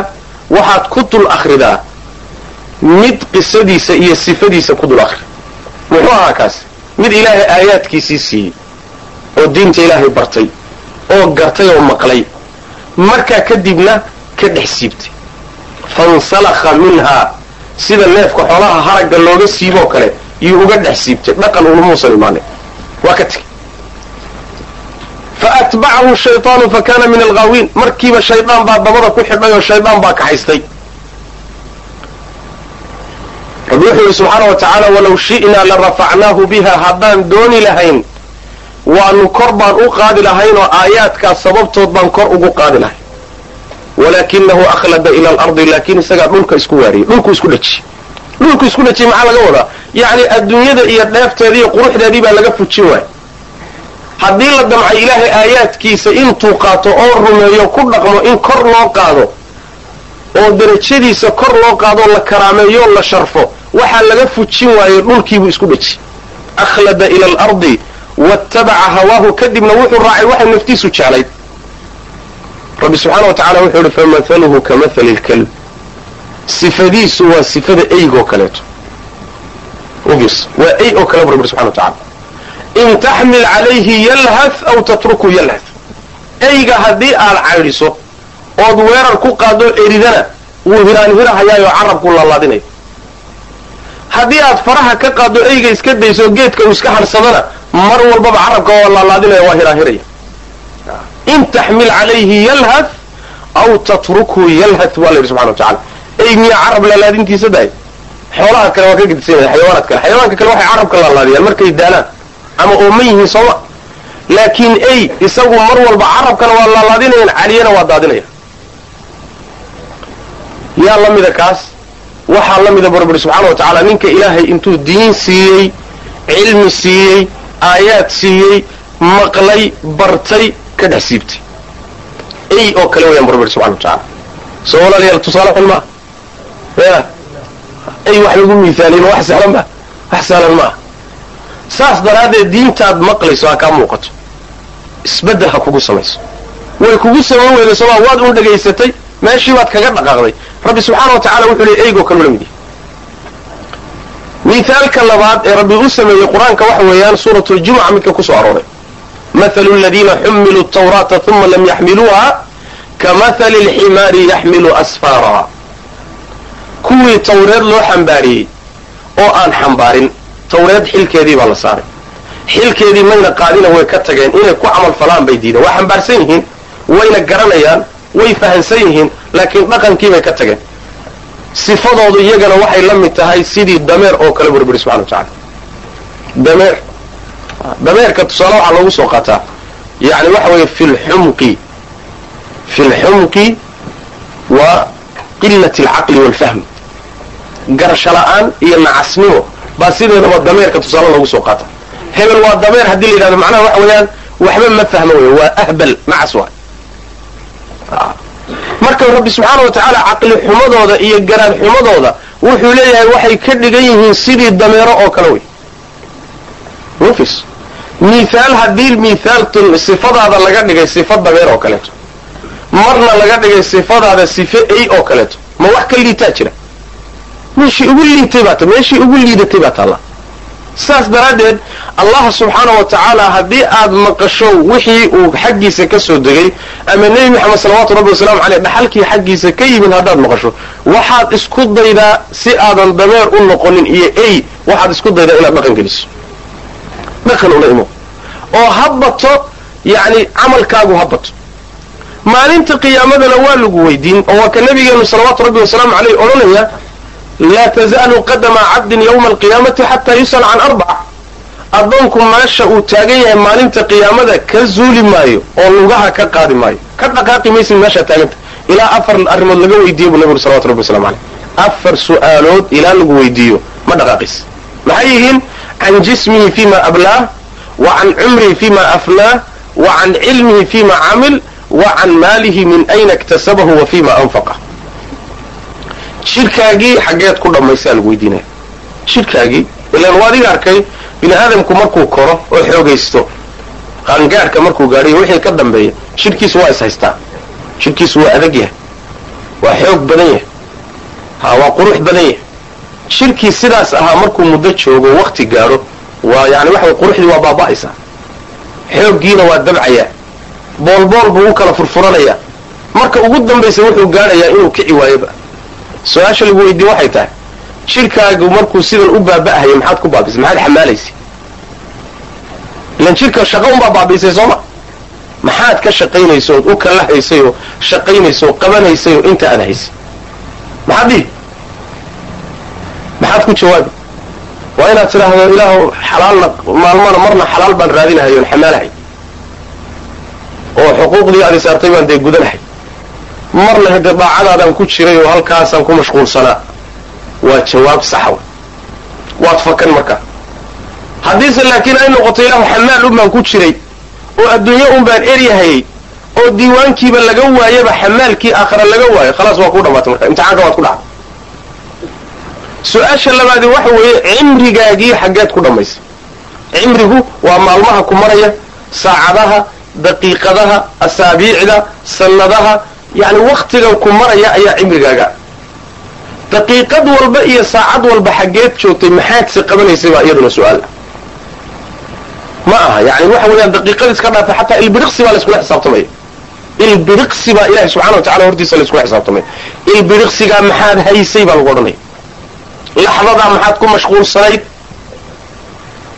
waxaad ku dul akhridaa mid qisadiisa iyo sifadiisa ku dul akhri muxuu ahaa kaas mid ilaahay aayaadkiisii siiyey oo diinta ilaahay bartay oo gartay oo maqlay markaa kadibna ka dhex siibtay fansalakha minhaa sida neefka xoolaha haragga looga siiboo kale yuu uga dhex siibtay dhaqan ulumuusan imaanin waa ka tegey faatbacahu shayطaanu fakana min alghaawiin markiiba shaydaan baa dabada ku xidhay oo shaydaan baa kaxaystay rabbi wuxuu yihi subxaana wa tacaala walow shi'naa larafacnaahu biha haddaan dooni lahayn waanu kor baan u qaadi lahayn oo aayaadkaas sababtood baan kor ugu qaadi lahayn walakinahu akhlada ila alardi laakiin isagaa dhulka isku waariyey dhulku isku dhejiyey dhulku isku dhejiyey maxaa laga wadaa yacni adduunyada iyo dheefteedii iyo quruxdeedii baa laga fujin waaya haddii la damcay ilaahay aayaadkiisa intuu qaato oo rumeeyo ku dhaqmo in kor loo qaado oo darajadiisa kor loo qaadoo la karaameeyo la sharfo waxaa laga fujin waaye dhulkiibuu isku dhejiyey akhlada ila alardi waatabaca hawaahu kadibna wuxuu raacay waxay naftiisu jeclayd. Rabbi subxaana wa tacala wuxuu yihi famahaluhu kamahali lkalb sifadiisu waa sifada eygoo kaleeto. Ufis waa ey oo kale bu rabbi subxana wa tacala in taxmil calayhi yalhath aw tatruku yalhath. Eyga haddii aad caydhiso ood weerar ku qaadoo eridana wuu hiraanhirahayaayoo carabku laalaadinaya haddii aad faraha ka qaaddo eyga iska dayso geedka uu iska hadhsadana mar walbaba carabka waa laalaadinaya waa hiraanhiraya. In taxmil calayhi yalhath aw tatrukhu yalhath waa la yidhi subxana wa tacala ey miyaa carab laalaadintiisa dahay xoolaha kale waa ka gedisanaya xayawaanaad kale. Xayawaanka kale waxay carabka laalaadiyaan markay daalaan ama ooman yihiin sooma laakiin ey isagu mar walba carabkana waa laalaadinayan caliyana waa daadinaya yaa la mida kaas? Waxaa la mida barbari subxaana wa tacaala ninka ilaahay intuu diin siiyey cilmi siiyey aayaad siiyey maqlay bartay ka dhex siibtay. Ey oo kale wayaan barbari subxana wa tacaala soo walaalayaal tusaale xun maa ya ey wax lagu miisaaliy ma wax sahlan ma. Wax sahlan maaha saas daraaddeed diintaad maqlayso ha kaa muuqato. Isbeddel ha kugu samayso. Way kugu samayn weyda somaa waad un dhegaysatay meeshii baad kaga dhaqaaqday. Rabbi subxaana wa tacala wuxuu leey eygoo kale ula mid miithaalka labaad ee rabbi u sameeyey qur'aanka waxa weeyaan suuratu ljumuca midka ku soo arooray. Mathalu aladiina xumiluu tawraata uma lam yaxmiluuha kamahali alximaari yaxmilu asfaara. Kuwii tawreed loo xambaariyey oo aan xambaarin tawreed xilkeedii baa la saaray. Xilkeedii mayna qaadina way ka tageen inay ku camal falaan bay diideen. Waa xambaarsan yihiin wayna garanayaan way fahansan yihiin laakiin dhaqankii bay ka tageen. Sifadoodu iyagana waxay la mid tahay sidii dameer oo kale burburi subxana wa tacala dameer. Dameerka tusaale waxaa loogu soo qaataa. Yani waxa weeye fi lxumqi fi lxumqi waa qilat alcaqli waalfahm garasho la'aan iyo nacasnimo baa sideedaba dameerka tusaale loogu soo qaata hebel waa dameer haddii la yidhahdo macnaha waxa weeyaan waxba ma fahmo wey waa ahbal nacas waay. Marka rabbi subxaana wa tacaala caqli xumadooda iyo garaad xumadooda wuxuu leeyahay waxay ka dhigan yihiin sidii dameero oo kale wey mufis mihaal haddii mihaal sifadaada laga dhigay sifa dameer oo kaleeto. Marna laga dhigay sifadaada sife ey oo kaleeto. Ma wax ka liitaa jira meeshii ugu liitay baa meeshii ugu liidatay baa taalla. Saas daraaddeed allah subxaana wa tacaala haddii aad maqasho wixii uu xaggiisa ka soo degay ama nebi moxamed salawaatu rabbi wasalaamu caleyh dhaxalkii xaggiisa ka yimid haddaad maqasho waxaad isku daydaa si aadan dameer u noqonin iyo ey waxaad isku daydaa inaad dhaqan geliso. Dhaqan ula imo. Oo ha bato yacni camalkaagu ha bato. Maalinta qiyaamadana waa lagu weydiin oo waa ka nabigeenu salawaatu rabbi wasalaamu caleyh odhanaya laa tazaalu qadama cabdin ywma alqiyaamati xataa yus'al can arbaca addoonku meesha uu taagan yahay maalinta qiyaamada ka zuuli maayo oo lugaha ka qaadi maayo. Ka dhaqaaqi maysid meeshaa taaganta. Ilaa afar arrimood laga weydiiyo buu nabigu salawatu rabbi waslamu caleyh afar su'aalood ilaa lagu weydiiyo. Ma dhaqaaqis. Maxay yihiin? Can jismihi fima ablaah wa can cumrihi fima afnaah wa can cilmihi fima camil wa can maalihi min ayna iktasabahu wa fima anfaqa jidhkaagii xaggeed ku dhammaysaa lagu weydiinaya jidhkaagii ilaan waa adiga arkay bini aadamku markuu koro oo xoogaysto qaangaadhka markuu gaadhiyo wixii ka dambeeya jidhkiisu waa is haystaa. Jidhkiisu waa adag yahay waa xoog badan yahay ha waa qurux badan yahay. Jidhkii sidaas ahaa markuu muddo joogo wakti gaadho waa yani waxa quruxdii waa baaba'aysaa. Xooggiina waa dabcayaa. Boolbool buu u kala furfuranayaa. Marka ugu dambaysa wuxuu gaadhayaa inuu kici waayoba su'aasha lagu weydiiye waxay tahay jidhkaagu markuu sidan u baaba'ahayo maxaad ku baabisay maxaad xamaalaysay ilan jidhka shaqa unbaa baabiisay sooma maxaad ka shaqaynayso ood u kala haysay oo shaqaynayso oo qabanaysay oo inta aad haysay maxaad dhihi? Maxaad ku jawaabi? Waa inaad tidhaahdo ilaahu xalaalna maalmana marna xalaal baan raadinahay oon xamaalahay oo xuquuqdii aad isaartay baan dee gudanahay marna hade daacadaadaan ku jiray oo halkaasaan ku mashquulsanaa waa jawaab saxa waad fakan markaa haddiise laakiin ay noqoto ilaahu xamaal un baan ku jiray oo adduunyo un baan eryahayay oo diiwaankiiba laga waayaba xamaalkii aakhara laga waayo khalaas waa ku dhamaatay marka. Imtixaanka waad ku dhacday. Su'aasha labaadi waxa weeye cimrigaagii xaggeed ku dhammaysay cimrigu waa maalmaha ku maraya saacadaha daqiiqadaha asaabiicda sannadaha yacni wakhtigan ku maraya ayaa cimrigaaga. Daqiiqad walba iyo saacad walba xaggeed joogtay maxaad si qabanaysay baa iyaduna su'aal. Ma aha yani waxa weeyaan daqiiqad iska dhaafa xataa ilbiriqsi baa layskula xisaabtamaya ilbiriqsi baa ilahi subxana wa tacala hortiisa layskula xisaabtamaya ilbiriqsigaa maxaad haysay baa lagu odhanaya laxdadaa maxaad ku mashquulsanayd.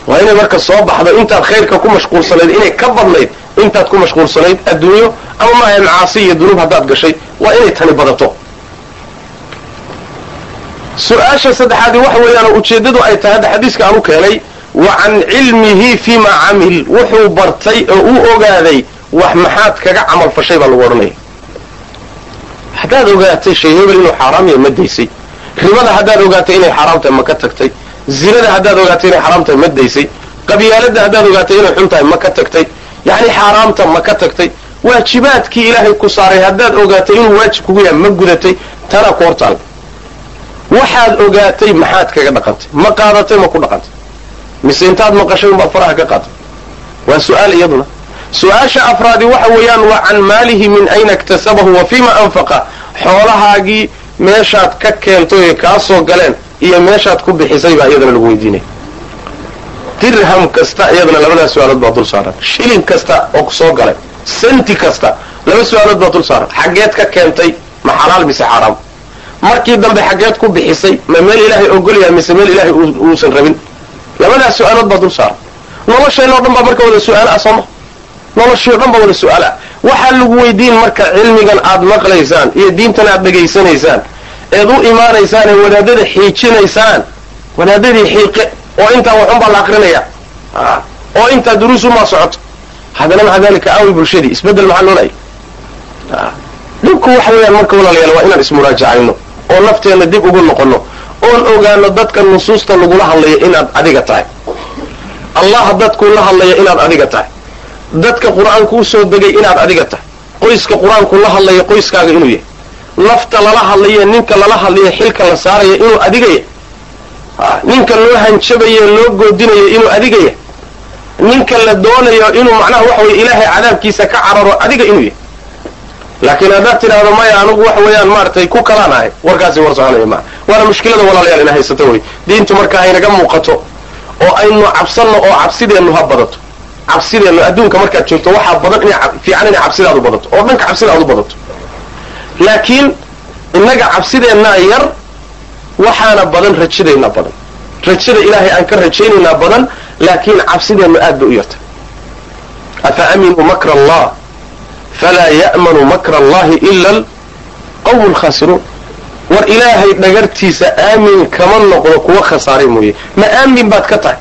Waa inay marka soo baxdo intaad khayrka ku mashquulsanayd inay ka badnayd intaad ku mashquulsanayd adduunyo ama maaha macaasi iyo dunuub haddaad gashay waa inay tani badato. Su'aasha saddexaadi waxa weeyaan ujeeddadu ay tahay hadda xadiiska aan u keenay wa can cilmihi fima camil. Wuxuu bartay oo u ogaaday wax maxaad kaga camal fashay baa lagu odhanaya. Haddaad ogaatay shay hebel inuu xaaraam yahay ma daysay. Ribada haddaad ogaatay inay xaaraam tahay ma ka tagtay. Zinada haddaad ogaatay inay xaaraam tahay ma daysay. Qabyaaladda haddaad ogaatay inay xun tahay ma ka tagtay yacni xaaraamta ma ka tagtay? Waajibaadkii ilaahay ku saaray haddaad ogaatay inuu waajib kugu yahay ma gudatay tana hortaal waxaad ogaatay maxaad kaga dhaqantay? Ma qaadatay ma ku dhaqantay. Mise intaad maqashay unbaad faraha ka qaatay? Waa su'aal iyaduna. Su'aasha afraadi waxa weeyaan wa can maalihi min ayna iktasabahu wa fima anfaqa. Xoolahaagii meeshaad ka keentay oy kaa soo galeen iyo meeshaad ku bixisay baa iyadana lagu weydiinaya dirham kasta iyadana labadaas su'aalood baa dul saaran. Shilin kasta oo ku soo galay. Senti kasta laba su'aalood baa dul saaran. Xaggeed ka keentay ma xalaal mise xaaraam markii dambe xaggeed ku bixisay ma meel ilaahay ogolyahay mise meel ilaahay uusan rabin? Labadaas su'aalood baa dul saaran. Nolosheenoo dhan baa marka wada su'aal ah sooma noloshii o dhan baa wada su'aal ah waxaa lagu weydiin marka cilmigan aad maqlaysaan iyo diintan aad dhegaysanaysaan eed u imaanaysaan ee wadaadada xiijinaysaan wadaadadii xiiqe oo intaa waxun baa la akrinaya. Oo intaa duruusumaa socoto. Haddana maca dalika aawi bulshadii isbeddel maxaa loolaya dhibku waxa weeyaan marka walaalayaal waa inaan ismuraajacayno oo nafteenna dib ugu noqonno oon ogaano dadka nusuusta lagula hadlaya inaad adiga tahay. Allah dadkuu la hadlaya inaad adiga tahay. Dadka qur'aanku u soo degay inaad adiga tahay. Qoyska qur'aanku la hadlaya qoyskaaga inuu yahay. Nafta lala hadlaye ninka lala hadlaya xilka la saaraya inuu adiga yahay ninka loo hanjabaye loo goodinayo inuu adiga yahay ninka la doonayo inuu macnaha waxa weye ilaahay cadaabkiisa ka cararo adiga inuu yahay. Laakiin haddaad tidhaahdo maya anigu waxa weeyaan maaragtay ku kalaan ahay. Warkaasi war soconaya maa waana mushkilada walaalayaal ina haysata wey. Diintu marka haynaga muuqato oo aynu cabsanno oo cabsideennu ha badato. Cabsideennu adduunka markaad joogto waxaa badan ina fiican inay cabsidaadu badato oo dhanka cabsidaad u badato. Laakiin innaga cabsideennaa yar waxaana badan rajadeenna badan. Rajada ilaahay aan ka rajaynaynaa badan laakiin cabsideennu aad bay u yartay. Afa aminuu makra allah falaa ya'manu makra allahi ila alqawmu alkhaasiruun war ilaahay dhagartiisa aamin kama noqdo kuwa khasaaray mooye. Ma aamin baad ka tahay.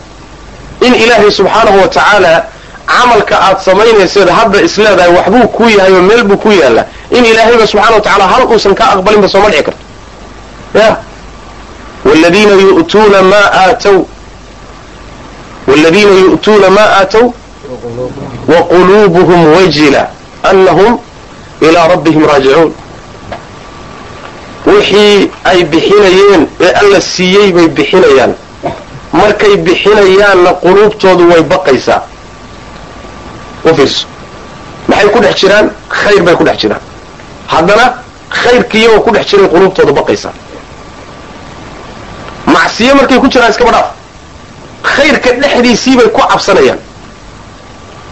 In ilaahay subxaanahu wa tacaala camalka aad samaynayseed hadda isleedahay waxbuu ku yahay oo meel buu ku yaalla. In ilaahayba subxana wa tacala hal uusan kaa aqbalinba sooma dhici karto. Ya wladiina yu'tuuna maa aatow wladiina yu'tuuna maa aatow waquluubuhum wajila anahum ilaa rabbihim raajicuun wixii ay bixinayeen ee alla siiyey bay bixinayaan markay bixinayaanna quluubtoodu way baqaysaa u fiirso maxay ku dhex jiraan khayr bay ku dhex jiraan haddana khayrka iyagoo ku dhex jiray quluubtooda baqaysaa macsiyo markay ku jiraan iskaba dhaaf khayrka dhexdiisii bay ku cabsanayaan.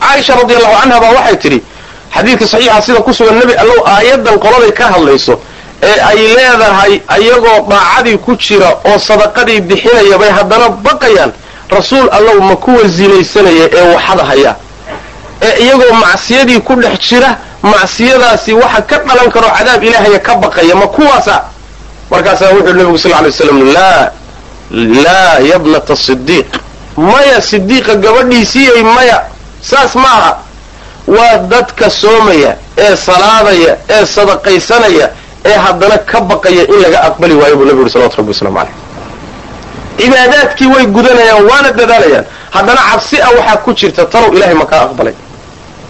Caaisha radi allahu canha baa waxay tidhi xadiidka saxiixa sida ku sugan nebi allow aayadan qoladay ka hadlayso ee ay leedahay ayagoo daacadii ku jira oo sadaqadii bixinaya bay haddana baqayaan rasuul allow ma kuwa zinaysanaya ee waxada haya. Ee iyagoo macsiyadii ku dhex jira macsiyadaasi waxa ka dhalan karo cadaab ilaahaya ka baqaya ma kuwaasa markaasaa wuxuu nebigu sal lay slam laa laa yabnata sidiiq maya sidiiqa gabadhiisiiyay maya saas ma aha waa dadka soomaya ee salaadaya ee sadaqaysanaya ee haddana ka baqaya in laga aqbali waayo buu nebigu yuri salawatu rabbi waslamu caleyh cibaadaadkii way gudanayaan waana dadaalayaan haddana cabsi ah waxaa ku jirta talow ilahay ma kaa aqbalay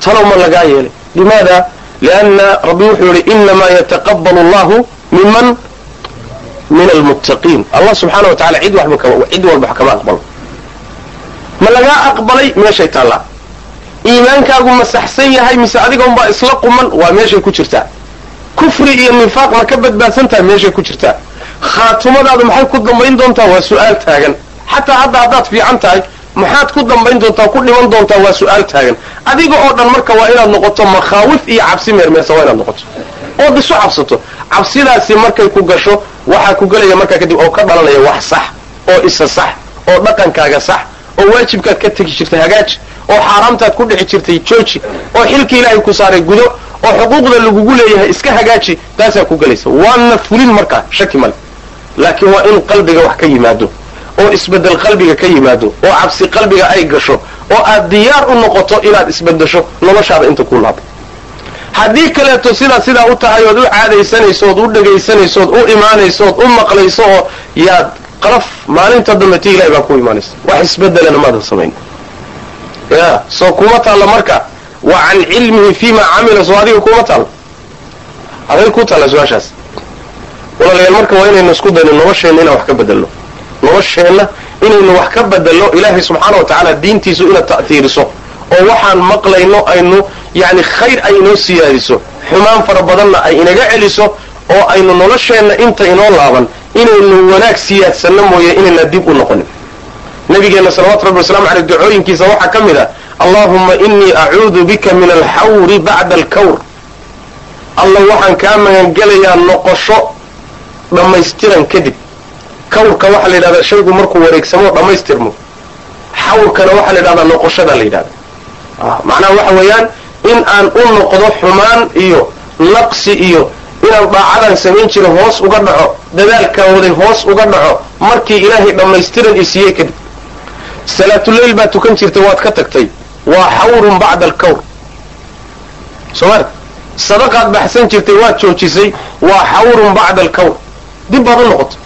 talow ma lagaa yeelay limaada lianna rabbi wuxuu yihi inamaa yataqabalu allahu miman min almuttaqiin allah subxaana wa tacala cid walba wax kama aqbalo ma lagaa aqbalay meeshay taallaa iimaankaagu ma saxsan yahay mise adiga unbaa isla quman waa meeshay ku jirtaa kufri iyo nifaaq ma ka badbaadsan tahay meeshay ku jirtaa khaatumadaadu maxay ku dambayn doontaa waa su'aal taagan xataa hadda haddaad fiican tahay maxaad ku dambayn doontaa ku dhiman doontaa waa su'aal taagan adiga oo dhan marka waa inaad noqoto makhaawif iyo cabsi meermeersa waa inaad noqoto ood isu cabsato. Cabsidaasi markay ku gasho waxaa ku gelaya markaa kadib oo ka dhalanaya wax sax oo isa sax oo dhaqankaaga sax oo waajibkaad ka tegi jirtay hagaaji oo xaaraamtaad ku dhici jirtay jooji oo xilka ilaahay ku saaray gudo oo xuquuqda lagugu leeyahay iska hagaaji taasaa ku gelaysa. Waana fulin markaa shaki male. Laakiin waa in qalbiga wax ka yimaado oo isbeddel qalbiga ka yimaado oo cabsi qalbiga ay gasho oo aad diyaar u noqoto inaad isbedesho noloshaada inta ku laabo haddii kaleeto sidaad sidaa u tahay ood u caadaysanaysood u dhegaysanaysood u imaanaysood u maqlayso oo yaad qalaf maalinta dambe ti ilahay baa ku imaanaysa. Wax isbedelana maadan samayn. Ya soo kuma taalla marka. Wa can cilmihi fima camila soo adiga kuma taalla. Aday ku taalla su'aashaas. Walaalayaal marka waa inaynu isku dayno nolosheenna inaan wax ka bedelno nolosheenna inaynu wax ka bedelno ilaahay subxaana wa tacaala diintiisu inaad ta'tiiriso oo waxaan maqlayno aynu yani khayr ay inoo siyaadiso xumaan fara badanna ay inaga celiso oo aynu nolosheenna inta inoo laaban inaynu wanaag siyaadsanno mooye inayna dib u noqonin. Nabigeenna salawatu rabbi waslamu aleyh ducooyinkiisa waxaa ka mid ah allahuma inii acuudu bika min alxawri bacda alkawr. Alla waxaan kaa magangelayaa noqosho dhammaystiran kadib. Kawrka waxaa la yidhahdaa shaygu markuu wareegsamo dhammaystirmo. Xawrkana waxaa la yidhahdaa noqoshada la yidhahda macnaha waxa weeyaan in aan u noqdo xumaan iyo naqsi iyo inaan daacadan samayn jira hoos uga dhaco dadaalkaan hoos uga dhaco markii ilaahay dhammaystiran i siiyey kadib. Salaatuleyl baad tukan jirtay waad ka tagtay. Waa xawrun bacda alkawr soomali sadaqaad baxsan jirtay waad joojisay waa xawrun bacda alkawr dib baad u noqotay.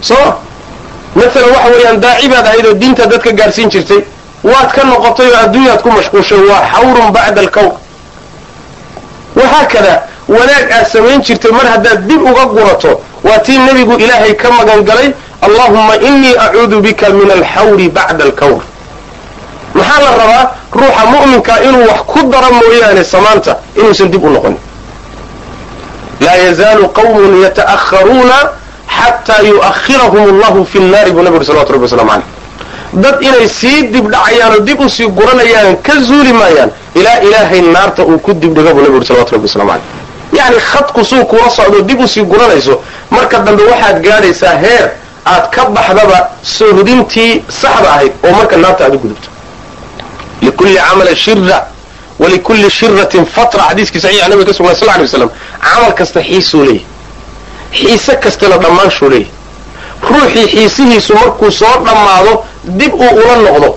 Sooma maalan waxa weeyaan daaci baad ahayd oo diinta dadka gaadhsiin jirtay waad ka noqotay oo adduunyaad ku mashquushay waa xawrun bacda alkawr wahaakada wanaag aad samayn jirtay mar haddaad dib uga gurato waa tii nebigu ilaahay ka magan galay allahuma inii acuudu bika min alxawri bacda alkawr maxaa la rabaa? Ruuxa mu'minka inuu wax ku daro mooyaane samaanta inuusan dib u noqonin. Laa yazaalu qawmun yata'akharuuna xataa yu'ahirahum allahu fi nnaari buu nabi uri salawatu rabbi waslamu caleyh dad inay sii dib dhacayaan oo dib u sii guranayaan ka zuuli maayaan. Ilaa ilaahay naarta uu ku dibdhiga buu nabi uri salawatu rabbi waslamu caleyh yacni khadku suu kula socdo dib u sii guranayso. Marka dambe waxaad gaadhaysaa heer aad ka baxdaba sohdintii saxda ahayd oo marka naarta aad u gudubto. Likulli camala shira walikulli shiratin fatra. Xadiiskii saxiixa nabiga ka sugnay sal ly waslam camal kasta xiisuu leeyahy xiise kastana dhammaanshuu leeyahy ruuxii xiisihiisu markuu soo dhammaado dib uu ula noqdo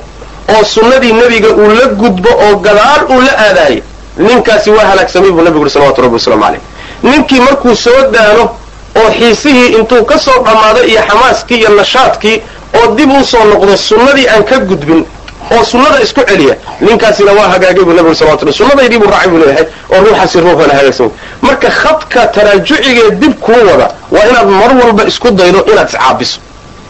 oo sunnadii nebiga uu la gudbo oo gadaal uu la aadaayay ninkaasi waa halaagsamay buu nabigu uri salawatu rabbi wasalaamu caleyh ninkii markuu soo daano oo xiisihii intuu ka soo dhammaaday iyo xamaaskii iyo nashaadkii oo dib u soo noqdo sunnadii aan ka gudbin oo sunnada isku celiya. Ninkaasina waa hagaagay buu nabigu salawatu rabbi sunnadaydii buu raacay buu leeyahay oo ruuxaasi ruux wala hagaagsan. Marka khadka taraajucigee dib kuu wada waa inaad mar walba isku daydo inaad iscaabiso.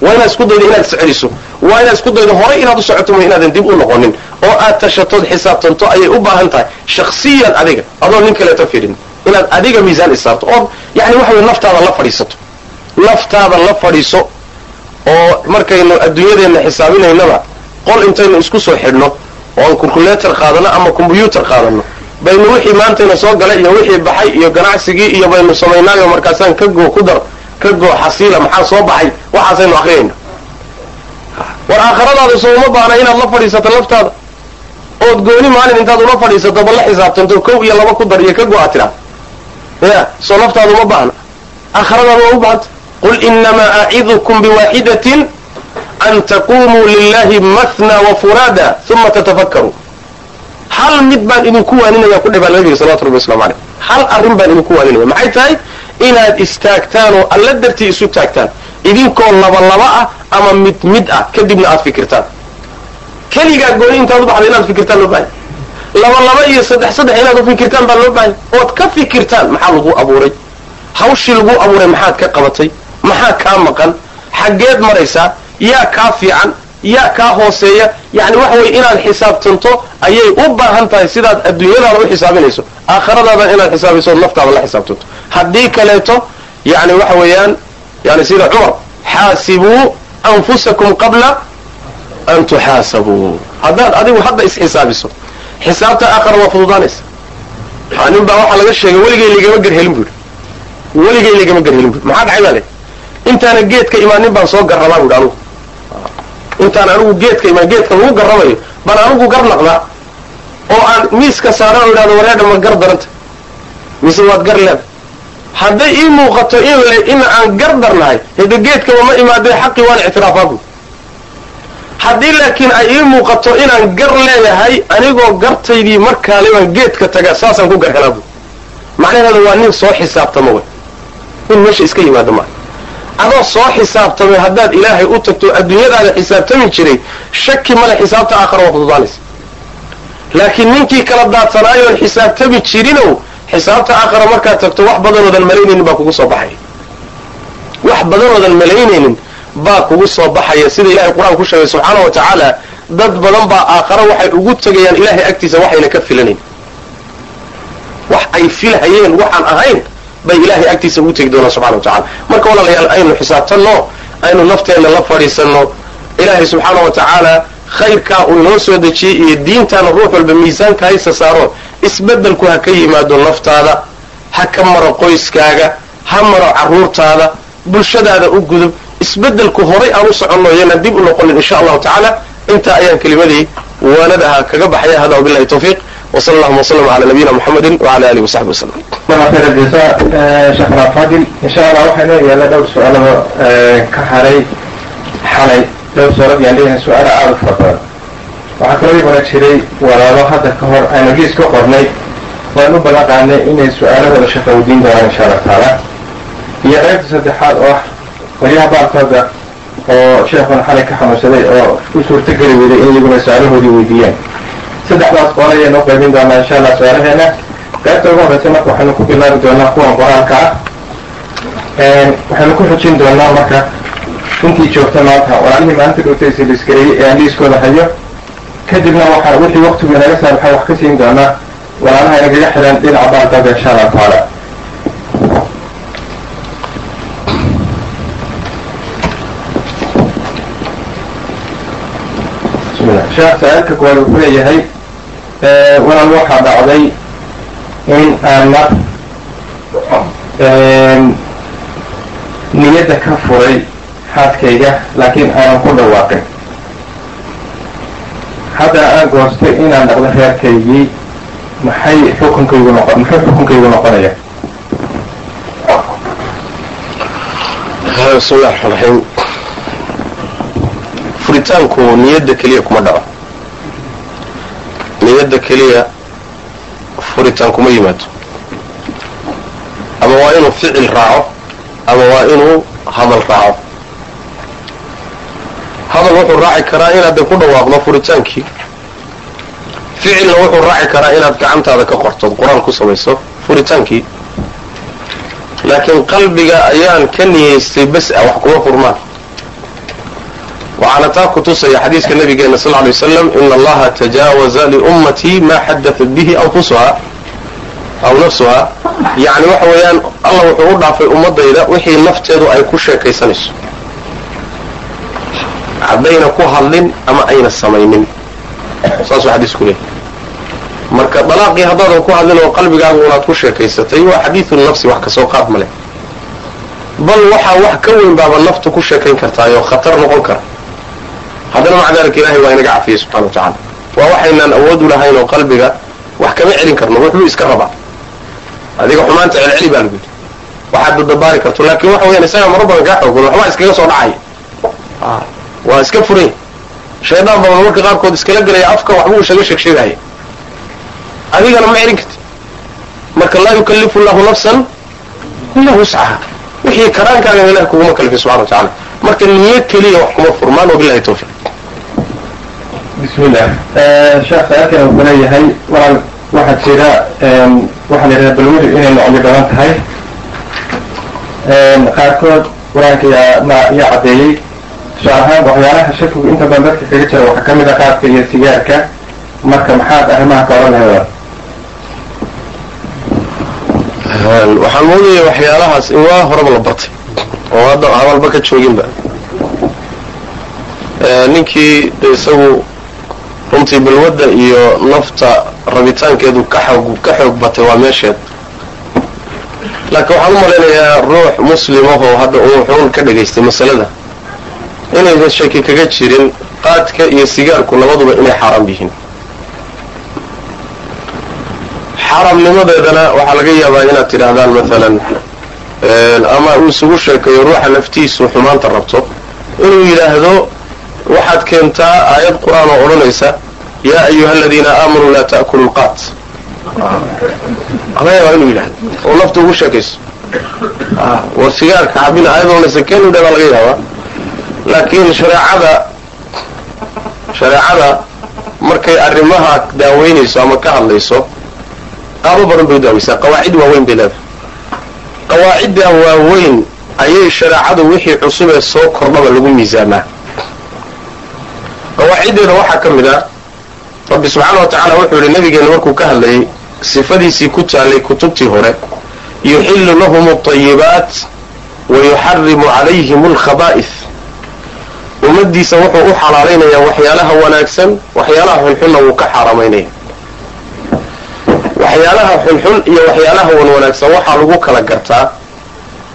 Waa inaad isku daydo inaad isceliso. Waa inaad isku daydo horay inaad u socoto ma inaadan dib u noqonin. Oo aad tashatood xisaabtanto ayay u baahan tahay. Shaksiyan adiga adoo nin kaleeto firin inaad adiga miisaan isaarto ood yani waxa wey naftaada la fadhiisato. Naftaada la fadhiiso. Oo markaynu adduunyadeenna xisaabinaynaba qol intaynu isku soo xidhno oon calculator qaadano ama combyuutar qaadano. Baynu wixii maantayna soo galay iyo wixii baxay iyo ganacsigii iyo baynu samaynaayo markaasaan ka goo ku dar ka goo xasiila maxaa soo baxay? Waxaasaynu akrinayna war aakhiradaada soo uma baahna inaad la fadhiisato laftaada. Ood gooni maalin intaad ula fadhiisato bal la xisaabtanto kow iyo laba ku dar iyo ka go-a tiraa ya soo laftaada uma baahna. Aakhiradaada waa u baahanta qul inamaa acidukum biwaaxidatin an taqumuu lilahi mathna wafuraada uma tatafakkaruu hal mid baan idinku waaninaya ku dhibaa nabiga salawatu rabbi waslamu aleyh hal arrin baan idinku waaninaya maxay tahay inaad istaagtaan oo alla dartii isu taagtaan idinkoo laba laba ah ama mid mid ah kadibna aad fikirtaan keligaa gooni intaad u baxda inaad fikirtaan loo bahay laba laba iyo saddex saddex inaad u fikirtaan baa loo bahay ood ka fikirtaan maxaa lagu abuuray hawshii lagu abuuray maxaad ka qabatay maxaa kaa maqan xaggeed maraysaa yaa kaa fiican yaa kaa hooseeya yani waxa weye inaad xisaabtanto ayay u baahan tahay sidaad adduunyadaada u xisaabinayso aakhiradaada inaad xisaabiso ood naftaada la xisaabtanto haddii kaleeto yani waxa weeyaan yani sida cumar xaasibuu anfusakum qabla an tuxaasabuu. Haddaad adigu hadda isxisaabiso xisaabta aakhara waa fududaanaysa. Nin baa waxaa laga sheegay weligay ligama garhelin bu yidhi. Weligay ligama garhelin bu maxaa dhacay baa le? Intaana geedka imaanin baan soo garrabaa buhi anugu intaan anigu geedka imaan geedka lagu garrabayo baan anigu gar naqdaa oo aan miiska saaran oo idhahdo wareedha ma gar daranta. Mise waad gar leeda hadday ii muuqato in in aan gar darnahay hede geedkaba ma imaadee xaqii waan ictiraafaa bu haddii laakiin ay ii muuqato inaan gar leeyahay anigoo gartaydii markaale baan geedka taga saasaan ku gar helaa bu macnaheeda waa nin soo xisaabtama way nin meesha iska yimaado maa adoo soo xisaabtamay haddaad ilaahay u tagto adduunyadaada xisaabtami jiray shaki male xisaabta aakhara waa fududaanaysa. Laakiin ninkii kala daadsanaayoon xisaabtami jirinow xisaabta aakhara markaad tagto wax badanoodan malaynaynin baa kugu soo baxaya. Wax badanoodan malaynaynin baa kugu soo baxaya. Sida ilahay qur'aan ku sheegay subxaana wa tacaala dad badan baa aakhara waxay ugu tegayaan ilaahay agtiisa waxayna ka filanayn. Wax ay filhayeen waxaan ahayn bay ilahay agtiisa ugu tegi doonaan subxana wa tacala marka walaalayaal aynu xisaabtanno aynu nafteenna la fadhiisanno ilaahay subxaana wa tacaala khayrkaa uu inoo soo dejiyey iyo diintaana ruux walba miisaanka haysa saaro isbeddelku ha ka yimaado naftaada ha ka maro qoyskaaga ha maro carruurtaada bulshadaada u gudub. Isbeddelku horay aan u soconno yana dib u noqonin insha allahu tacaala. Intaa ayaan kelimadii waanadaha kaga baxaya hada wabillahi tawfiiq وصلى الله وسلم على نبينا محمد وعلى آله وصحبه وسلم خير الجزاء شيخنا فاضل إن شاء الله waxayna yaala dhowr su-aalaba ka haray xalay dhowr su-aalood yaan leeyahay su-aalo aada u fara badan waxaa kaloo ibana jiray walaalo hadda ka hor aynu liis ka qornay waan u ballan qaadnay inay su-aalahooda shaqa weydiin doonaan insha allah tacaala iyo qaybta saddexaad oo ah qolyaha baalkooda oo sheekuna xalay ka xanuunsaday oo u suurtogeli weyday in iyaguna su-aalahoodii weydiiyaan saddexdaas qool ayaynu u qaybin doonaa insha allah su'aalaheena qaybta ugu horreysa marka waxaynu ku bilaabi doonaa kuwan qoraalka ah. Waxaynu ku xujin doonaa marka intii joogta maanta. Walaalihii maalinta dhowtaysa liisgareeyey ee aan liiskooda hayo. Kadibna waxaa wixii waktigu inaga saamaxay wax ka siin doonaa. Walaalaha inagaga xidhan dhinaca baalkooda insha allah tacaala. Sheekh saa-aalka koowaad wuxuu leeyahay walaal waxaa dhacday in aan mar niyadda ka furay xaaskayga laakiin aanan ku dhawaaqin. Haddana aan goostay inaan dhaqdo reerkaygii maxay xukunkaygu noqo muxuu xukunkaygu noqonaya? Bismi raxmaan raxiim furitaanku niyadda keliya kuma dhaco niyadda keliya furitaan kuma yimaado. Ama waa inuu ficil raaco ama waa inuu hadal raaco. Hadal wuxuu raaci karaa inaad ku dhawaaqdo furitaankii. Ficilna wuxuu raaci karaa inaad gacantaada ka qorto qur'aan ku samayso furitaankii. Laakiin qalbiga ayaan ka niyaystay bas ah wax kuma furmaan waxaana taa ku tusaya xadiiska nabigeena sal ly waslam ina allaha tajaawaza liummatii ma xadatat bihi anfusuha aw nafsuha. Yani waxa weeyaan allah wuxuu u dhaafay ummadayda wixii nafteedu ay ku sheekaysanayso haddayna ku hadlin ama ayna samaynin. Saasuu xadiisku leeyahy marka dalaaqii haddaadan ku hadlin oo qalbigaagu unaad ku sheekaysatay waa xadiidu nafsi wax ka soo qaad ma bal waxaa wax ka weyn baaba naftu ku sheekayn kartaayoo khatar noqon kara haddana maca daalika ilahay waa inaga cafiyey subxana wa tacala waa waxaynaan awood u lahayn oo qalbiga wax kama celin karno wuxuu iska rabaa adiga xumaanta celceli baa lagu yidhi. Waxaad dadabaari karto laakiin waxa weyaan isaga maro badan kaa xoogan waxbaa iskaga soo dhacaya waa iska furay. Shaydaan badan marka qaarkood iskala gelaya afka waxbuu isaga sheegsheegaya adigana ma celin karti marka laa yukallifu llahu nafsan ila wuscaha wixii karaankaaga ilahi kuguma kalifin subxana wa tacala marka niyo keliya wax kuma furmaan wabilahi tawfiq bismillah. Sheekh sa-aalkan wuxuu leeyahay walaal waxaa jira waxaa la yidhaha balwadu inay nocyo badan tahay. Qaarkood qur'aanka yaa ma yaa caddeeyey. Tusaale ahaan waxyaalaha shakigu inta badan dadka kaga jira waxaa ka mid a qaadka iyo sigaarka. Marka maxaad arrimaha ka odhan lahayd? Waxaan moodaya waxyaalahaas in waa horaba la bartay oo hadda hadalba ka jooginba. Ninkii isagu runtii balwadda iyo nafta rabitaankeedu ka xoog ka xoog batay waa meesheed. Laakiin waxaan u malaynayaa ruux muslimahoo hadda uu xuun ka dhagaystay masalada. Inaysan shaki kaga jirin qaadka iyo sigaarku labaduba inay xaaraam yihiin. Xaaraamnimadeedana waxaa laga yaabaa inaad tidhaahdaan maalan ama uu isugu sheekayo ruuxa naftiisu xumaanta rabto. Inuu yidhaahdo waxaad keentaa aayad qur'aan oo odhanaysa yaa ayuha aladiina aamanuu laa ta'kulu lqaat laga yaabaa inuu yidhahdo oo nafta ugu sheekayso. War sigaarka cabina aayad odhanaysa keen u dhadaa laga yaabaa. Laakiin shareecada shareecada markay arrimaha daaweynayso ama ka hadlayso qaabo badan bay u daaweysaa qawaacid waaweyn bay leedahay qawaacidda waaweyn ayay shareecadu wixii cusub ee soo kordhaba lagu miisaamaa. Qawaaciddeeda waxaa ka mid ah rabbi subxaana wa tacala wuxuu yihi nabigeena markuu ka hadlayay sifadiisii ku taallay kutubtii hore yuxillu lahum alطayibaat wa yuxarimu calayhim alkhabaa'is ummadiisa wuxuu u xalaalaynayaa waxyaalaha wanaagsan waxyaalaha xunxunna wuu ka xaaraamaynaya waxyaalaha xunxun iyo waxyaalaha wan wanaagsan waxaa lagu kala gartaa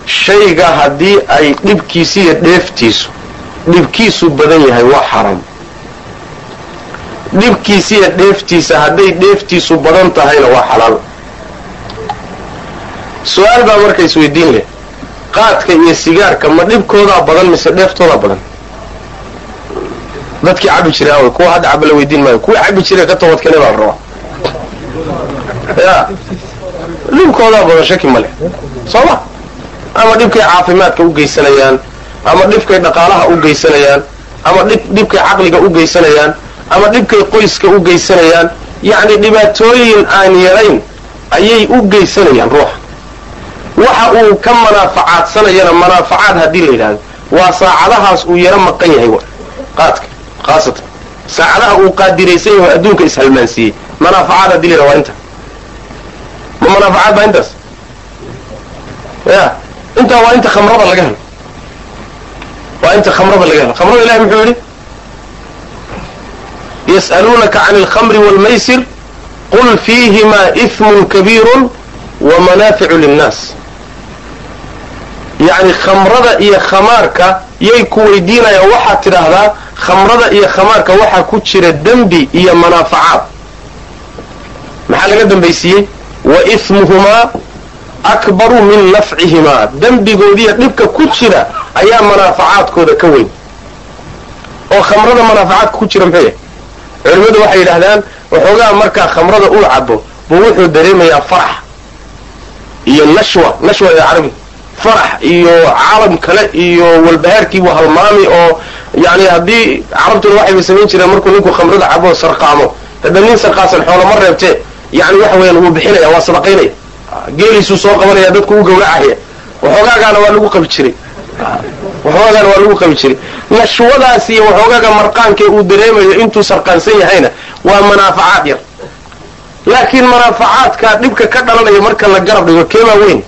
shayga haddii ay dhibkiisa iyo dheeftiisu dhibkiisu badan yahay waa xaaraam dhibkiisa iyo dheeftiisa hadday dheeftiisu badan tahayna waa xalaal. Su'aal baa marka isweydiin leh. Qaadka iyo sigaarka ma dhibkoodaa badan mise dheeftoodaa badan? Dadkii cabi jiray aaway kuwa hadda caba la weydiin maayo kuwii cabi jiray ka toobadkeenay baa rabaa ya. Dhibkoodaa badan shaki ma leh. Soo ma? Ama dhibkay caafimaadka u geysanayaan ama dhibkay dhaqaalaha u geysanayaan ama dhibkay caqliga u geysanayaan ama dhibkay qoyska u geysanayaan. Yacni dhibaatooyin aan yarayn ayay u geysanayaan ruuxa waxa uu ka manaafacaadsanayana manaafacaad haddii la yidhahdo waa saacadahaas uu yaro maqan yahay qaadka khaasatan. Saacadaha uu qaadiraysan yaho adduunka ishalmaansiiyey manaafacaad haddii la yidhahdo waa inta ma manaafacaad baa intaas. Ya intaa waa inta khamrada laga helo. Waa inta khamrada laga helo. Khamrada ilahi muxuu yidhi? Yas'aluunaka can alkhamri wاlmaysir qul fiihimaa ihmun kabiiru wamanaaficu linnaas. Yacni khamrada iyo khamaarka yay ku weydiinayaan waxaad tidhaahdaa khamrada iyo khamaarka waxaa ku jira dembi iyo manaafacaad. Maxaa laga dambaysiiyey wa ihmuhumaa akbaru min nafcihimaa dembigoodiiyo dhibka ku jira ayaa manaafacaadkooda ka weyn. Oo khamrada manaafacaadka ku jira muxuu yahay culimmadu waxay yidhaahdaan waxoogaa markaa khamrada uu cabo buu wuxuu dareemayaa farax iyo nashwa. Nashwa ee carabi. Farax iyo caalam kale iyo walbahaarkiibuu halmaami oo yani haddii carabtuna waxayba samayn jireen markuu ninku khamrada cabo sarqaamo. Hadda nin sarqaasan xoolama reebtee yani waxa weeyaan wuu bixinaya waa sadaqaynaya. Geeliisuu soo qabanaya dadku u gawracahaya waxoogaagaana waa lagu qabi jiray waxoogaagaana waa lagu qabi jiray nashwadaas iyo waxoogaaga marqaankee uu dareemayo intuu sarqaansan yahayna waa manaafacaad yar. Laakiin manaafacaadka dhibka ka dhalanaya marka la garab dhigo keebaa weyn?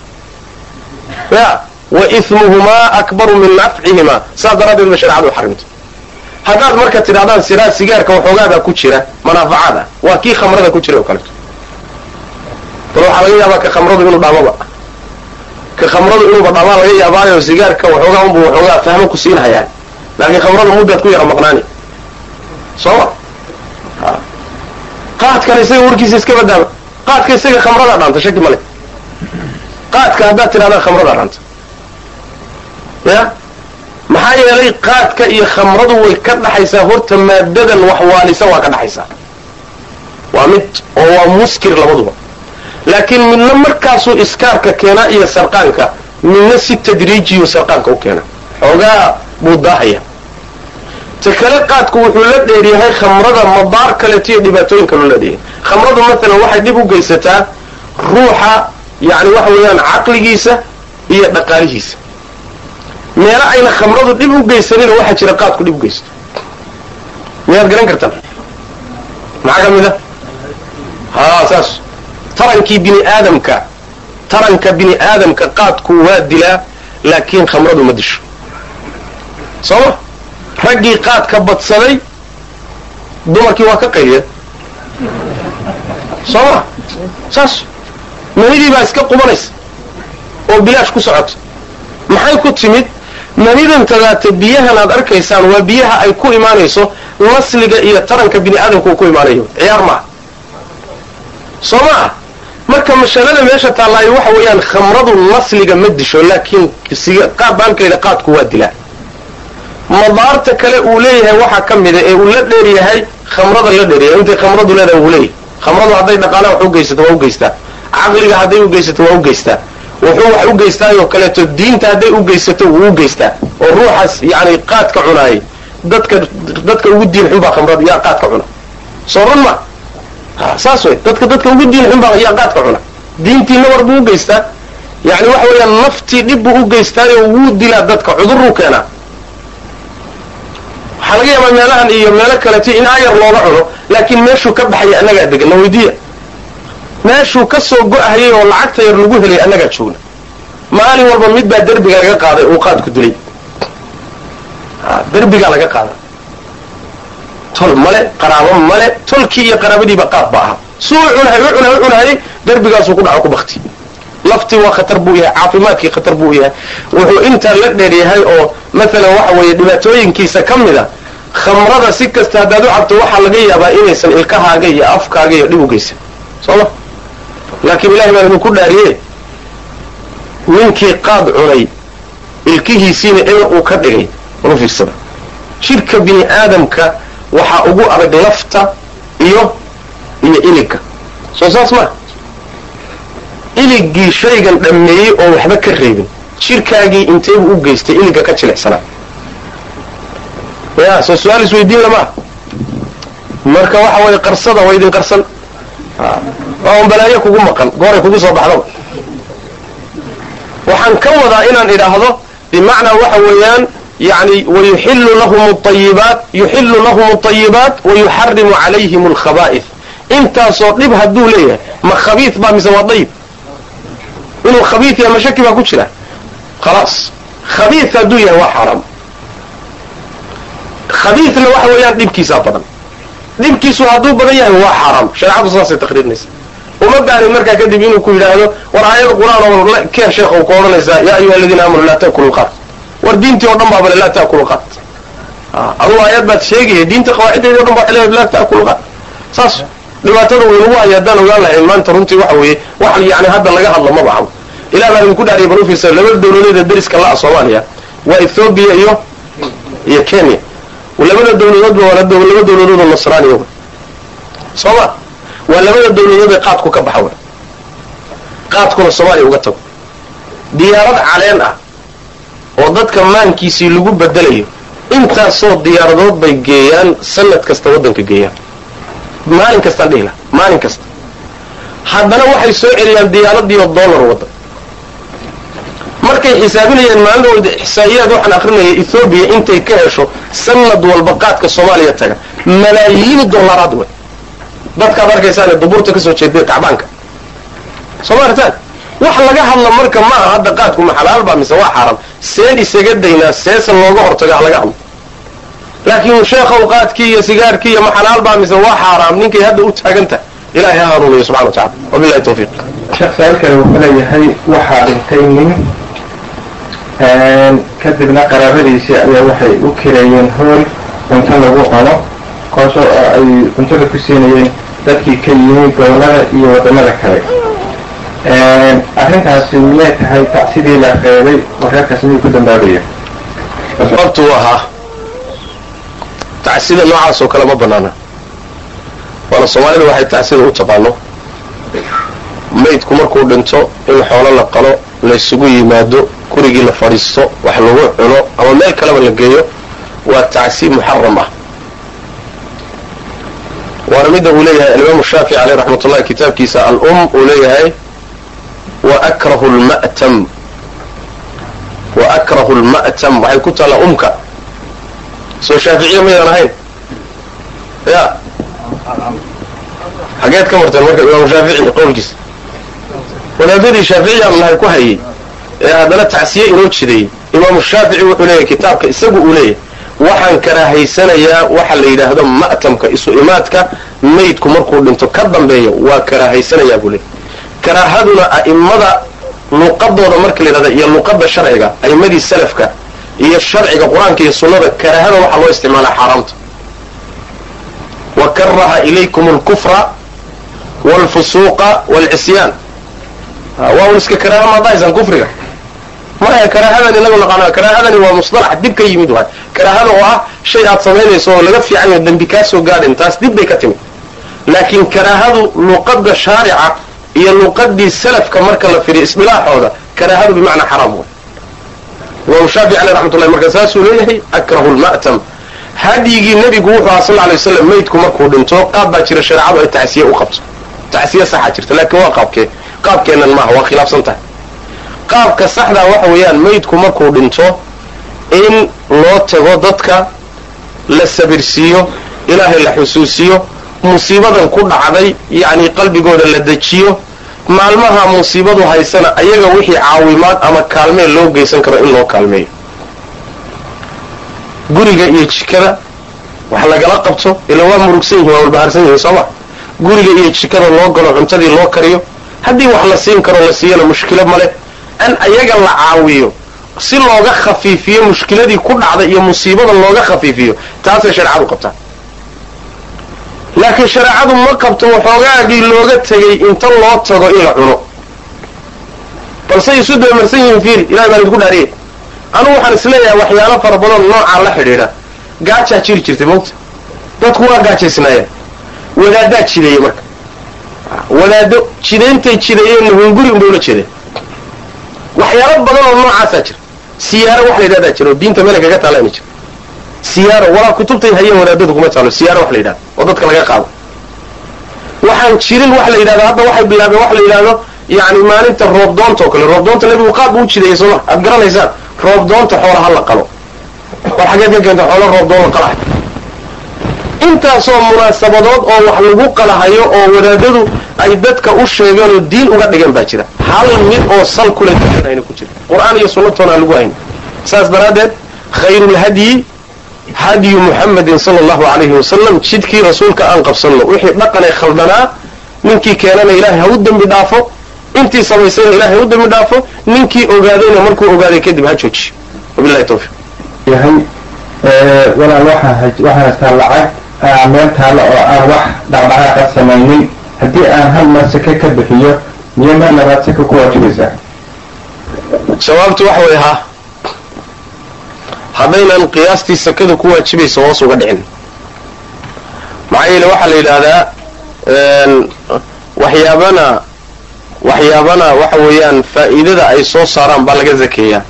Ya wa ismuhumaa akbaru min nafcihimaa. Saas daraaddeed ba shareecadu xarimto. Haddaad marka tidhahdaan siraa sigaarka waxoogaadaa ku jira manaafacaad waa kii khamrada ku jira oo kaleeto bal waxaa laga yaabaa ka khamradu inuu dhaamaba. Ka khamradu inuuba dhamaa laga yaabaayo sigaarka waxoogaa unbu waxoogaa fahmo ku siinhayaan laakiin khamrada muddaad ku yara maqnaani. Sooma qaadkana isaga warkiisa iska badaaba qaadka isaga khamradaa dhaanta shaki male qaadka haddaad tidhahdaa khamradaa dhaanta. Ya? Maxaa yeelay qaadka iyo khamradu way ka dhaxaysaa horta maadadan waxwaalisa waa ka dhaxaysaa. Waa mid oo waa muskir labaduba laakiin midna markaasuu iskaarka keenaa iyo sarqaanka midna si tadriijiyu sarqaanka u keena. Xoogaa buu daahaya. Ta kale qaadku wuxuu la dheeryahay khamrada madaar kaleeto iyo dhibaatooyin kaloo la dheeryahay khamradu maalan waxay dhib u geysataa ruuxa yani waxa weeyaan caqligiisa iyo dhaqaalihiisa. Meelo ayna khamradu dhib u geysanina waxaa jira qaadku dhib u geysto miyaad garan kartaan maxaa ka mid a ha saas tarankii bini aadamka taranka bini aadamka qaadku waa dilaa laakiin khamradu ma disho. Soo ma raggii qaadka badsaday dumarkii waa ka qayliya soo ma saas manidii baa iska qubanaysa oo bilaash ku socota. Maxay ku timid? Manidan tadaate biyahan aad arkaysaan waa biyaha ay ku imaanayso nasliga iyo taranka bini aadamka uu ku imaanayo. Ciyaar maaha soo ma ah marka mashalada meesha taallaayo waxa weeyaan khamradu nasliga ma disho laakiin baalkayda qaadku waa dilaa. Madaarta kale uu leeyahay waxaa ka mida ee uu la dheer yahay khamrada la dheeryahay intay khamradu leedahay uu leeyahay. Khamradu hadday dhaqaalaha wax u geysato waa u geystaa. Caqliga hadday u geysato waa u geystaa. Wuxuu wax u geystaayoo kaleeto diinta hadday u geysato wuu u geystaa. Oo ruuxaas yani qaadka cunaayay dadka dadka ugu diin xun baa khamrada yaa qaadka cuna. Soo run ma saas wey dadka dadka ugu diin xun baa yaa qaadka cuna. Diintiina war buu u geystaa. Yani waxa weeyaan naftii dhib buu u geystaayo wuu dilaa dadka cuduruu keenaa. Waxaa laga yaabaa meelahan iyo meelo kaleeto in ayar looga cuno laakiin meeshuu ka baxaya annagaa degan na weydiiya? Meeshuu ka soo go-ahayay oo lacagta yar lagu helay annagaa joogna maalin walba mid baa derbiga laga qaaday uu qaadku dilay. Derbigaa laga qaada tol male qaraabo male tolkii iyo qaraabadiiba qaad ba ahaa suu cunahay u cunahay u cunahayay derbigaasuu ku dhaco ku bakti laftii waa khatar buu yahay caafimaadkii khatar buu yahay. Wuxuu intaa la dheer yahay oo maalan waxa weeye dhibaatooyinkiisa ka mid a khamrada si kasta haddaad u cabto waxaa laga yaabaa inaysan ilkahaaga iyo afkaaga iyo dhib u geysan. Soo ma? Laakiin ilahay baan idinku dhaariye ninkii qaad cunay ilkihiisiina eber uu ka dhigay unu jidhka bini aadamka waxaa ugu adag lafta iyo iyo iligga soo saas ma. Iligii shaygan dhammeeyey oo waxba ka reebin. Jidhkaagii inteebuu u geystay? Iligga ka jilicsanaa. Ya soo su'aal isweydiin lamaa marka waxa waye qarsada waa idin qarsan waa balaayo kugu maqan gooray kugu soo baxdaba waxaan ka wadaa inaan idhaahdo bimacnaa waxa weeyaan yani wayuxillu lahum ayibaat yuxillu lahum alayibaat wayuxarimu calayhim alkhaba'if intaasoo dhib hadduu leeyahay ma khabiid baa mise waa dayib inuu khabiid yahay mashaki baa ku jira khalaas khabiid hadduu yahay waa xaaraam khabiidna waxa weeyaan dhibkiisaa badan dhibkiisu hadduu badan yahay waa xaaraam shareecadu saasay taqriirinaysa uma baanin markaa kadib inuu ku yidhaahdo war aayad qur'aan oo keen sheekh ku odhanaysaa yaa ayuha aladiina aamanu laa taakulu lqaat war diintii oo dhan baa bale laa taakulu qaat adugu aayad baad sheegaya diinta qawaaciddeedi o dhan baa leedahay laa saas dhibaatada waynagu haya haddaan ogaan lahayn maanta runtii waxa weeye wax yani hadda laga hadlo maba ahabo ilah baan idinku dhaariya bal u fiirsa laba dawladeeda dariska la-a soomaaliya waa ethoobiya iyo iyo kenya. Labada dawladoodba waa laba dawladood oo nasraaniya soo ma waa labada dawladood ee qaadku ka baxa qaadkuna soomaaliya uga tago. Diyaarad caleen ah oo dadka maankiisii lagu bedelayo. Intaasoo diyaaradood bay geeyaan sanad kasta waddanka geeyaan. Maalin kastaan dhihi laha maalin kasta. Haddana waxay soo celiyaan diyaaradii oo dollar wadda markay xisaabinayeen maalin walba ixsaa'iyaad waxaan akrinaya ethoobiya intay ka hesho sanad walba qaadka soomaaliya taga. Malaayiin dollaraad wey dadkaad arkaysaane dubuurta ka soo jeeda kacbaanka soo ma artaan wax laga hadla marka ma aha hadda qaadku ma xalaalba mise waa xaaraam seen isaga daynaa seesa looga hortaga ha laga hadlo. Laakiin sheekhow qaadkii iyo sigaarkii iyo ma xalaalbaa mise waa xaaraam. Ninkay hadda u taaganta ilahay ha hanuuniyo subxana wa tacala wabillahi tawfiiq. Sheekh su'aal kale wuxuu leeyahay waxaa dhintay nin kadibna qaraabadiisii ayaa waxay u kireeyeen hool cunto lagu cuno kaasoo ay cuntada ku siinayeen dadkii ka yimi gobollada iyo waddamada kale arrintaasi miyay tahay tacsidii la reebay oo reerkaas miyuu ku dambaabaya. Sababtuu ahaa. Tacsida noocaas oo kale ma banaana waana soomaalida waxay tacsida u taqaano maydku markuu dhinto in xoolo la qalo laysugu yimaado gurigii la fadhiisto wax lagu cuno ama meel kaleba la geeyo waa tacsiib muxaram ah. Waana midda uu leeyahay alimaamu shaafici caleyh raxmat kitaabkiisa al-um uu leeyahay wa akrahu lma'tam waxay ku taallaa umka soo shaaficiya maydaan ahayn ya xageed ka marteen marka imaamu shaafici qowlkiisa wadaadadii shaaficiyaan nahay ku hayay ee haddana tacsiye inoo jideeyey imaamu shaafici wuxuu leeyahay kitaabka isagu uu leeyahay waxaan karaahaysanayaa waxa la yidhaahdo ma'tamka isu imaadka maydku markuu dhinto ka dambeeyo waa karaahaysanayaa buu leeyahy karaahaduna a'immada luqadooda marka la yidhahda iyo luqadda sharciga a'immadii salafka iyo sharciga qur'aanka iyo sunnada karaahada waxaa loo isticmaalaa xaaraamta. Wa karaha ilaykum alkufra waalfusuuqa waalcisyaan waa un iska karaaha maad dhahaysaan kufriga. Maya karaahadan inagu naqaana karaahadani waa musdalax dib ka yimid waay. Karaahada oo ah shay aad samaynayso oo laga fiican yaho dembi kaa soo gaadhin taas dib bay ka timid laakiin karaahadu luqadda shaarica iyo luqadii salafka marka la firiyo isdilaaxooda karaahadu bimacnaa xaraam imaamu shaafici aleh raxmat ullahi marka saasuu leeyahay akrahu lma'tam hadyigii nebigu wuxuu aha sal lay slam maydku markuu dhinto qaab baa jira shareecadu ay tacsiye u qabto. Tacsiye saxa jirta laakiin waa qaabkee qaabkeennan maaha waa khilaafsan tahay. Qaabka saxdaa waxa weeyaan maydku markuu dhinto in loo tago dadka la sabirsiiyo ilaahay la xusuusiyo musiibadan ku dhacday yacni qalbigooda la dejiyo maalmaha musiibadu haysana ayaga wixii caawimaad ama kaalmee loo geysan karo in loo kaalmeeyo. Guriga iyo jikada wax lagala qabto ila waa murugsan yihiin waa walbahaarsan yihiin sooma guriga iyo jikada loo galo cuntadii loo kariyo haddii wax la siin karo la siiyana mushkilo male an ayaga la caawiyo si looga khafiifiyo mushkiladii ku dhacday iyo musiibada looga khafiifiyo taasay shareecadu qabtaa laakiin shareecadu ma qabto waxoogaagii looga tegay inta loo tago in la cuno. balse isu dabamarsan yihiin fiiri ilahay baan idinku dhaariyay anugu waxaan is leeyahay waxyaalo fara badan noocaa la xidhiidha. Gaajaa jiri jirtay mogta dadku waa gaajaysnaayeen wadaaddaa jideeyey marka. Wadaado jidaintay jideeyeenna hunguri unbay ula jeedeen waxyaalo badan oo noocaasaa jira. Siyaaro wax la yidhahdaa jira oo diinta meel kaga taala ina jira siyaaro walaa kutubtay hayeen wadaadadu kuma taalo siyaaro wax la yidhahdo oo dadka laga qaado. Waxaan jirin wax la yidhahdo hadda waxay bilaabeen wax la yidhahdo yani maalinta roobdoonta oo kale. Roobdoonta nebigu qaab buu u jideeyey sooma aad garanaysaan? Roobdoonta xoola ha la qalo. War xageed ka keenta xoolo roobdoon la qalahay. Intaasoo munaasabadood oo wax lagu qalahayo oo wadaadadu ay dadka u sheegeen oo diin uga dhigan baa jira. Hal mid oo sal kule ayna ku jira qur'aan iyo sunnatoona aan lagu hayn saas daraaddeed khayrulhadyi hadyu muxamedin sala allahu alayhi wasalam jidkii rasuulka aan qabsanno. Wixii dhaqanee khaldanaa ninkii keenana ilaahay ha u dembi dhaafo intii samaysayna ilahay ha u dembi dhaafo ninkii ogaadayna markuu ogaaday kadib ha joojiyo wabilahi tawfiq yahay walaal waxaa waxaan haystaa lacag meel taalla oo aan wax dhaqdhaqaaqa samaynin. Haddii aan hal mar sake ka bixiyo miyo mar labaad saka ku waajibaysaa jawaabtu waxa way ahaa haddaynan qiyaastii sakada ku waajibaysa hoos uga dhicin. Maxaa yeele waxaa la yidhaahdaa waxyaabana waxyaabana waxa weeyaan faa'iidada ay soo saaraan baa laga zakeeyaa.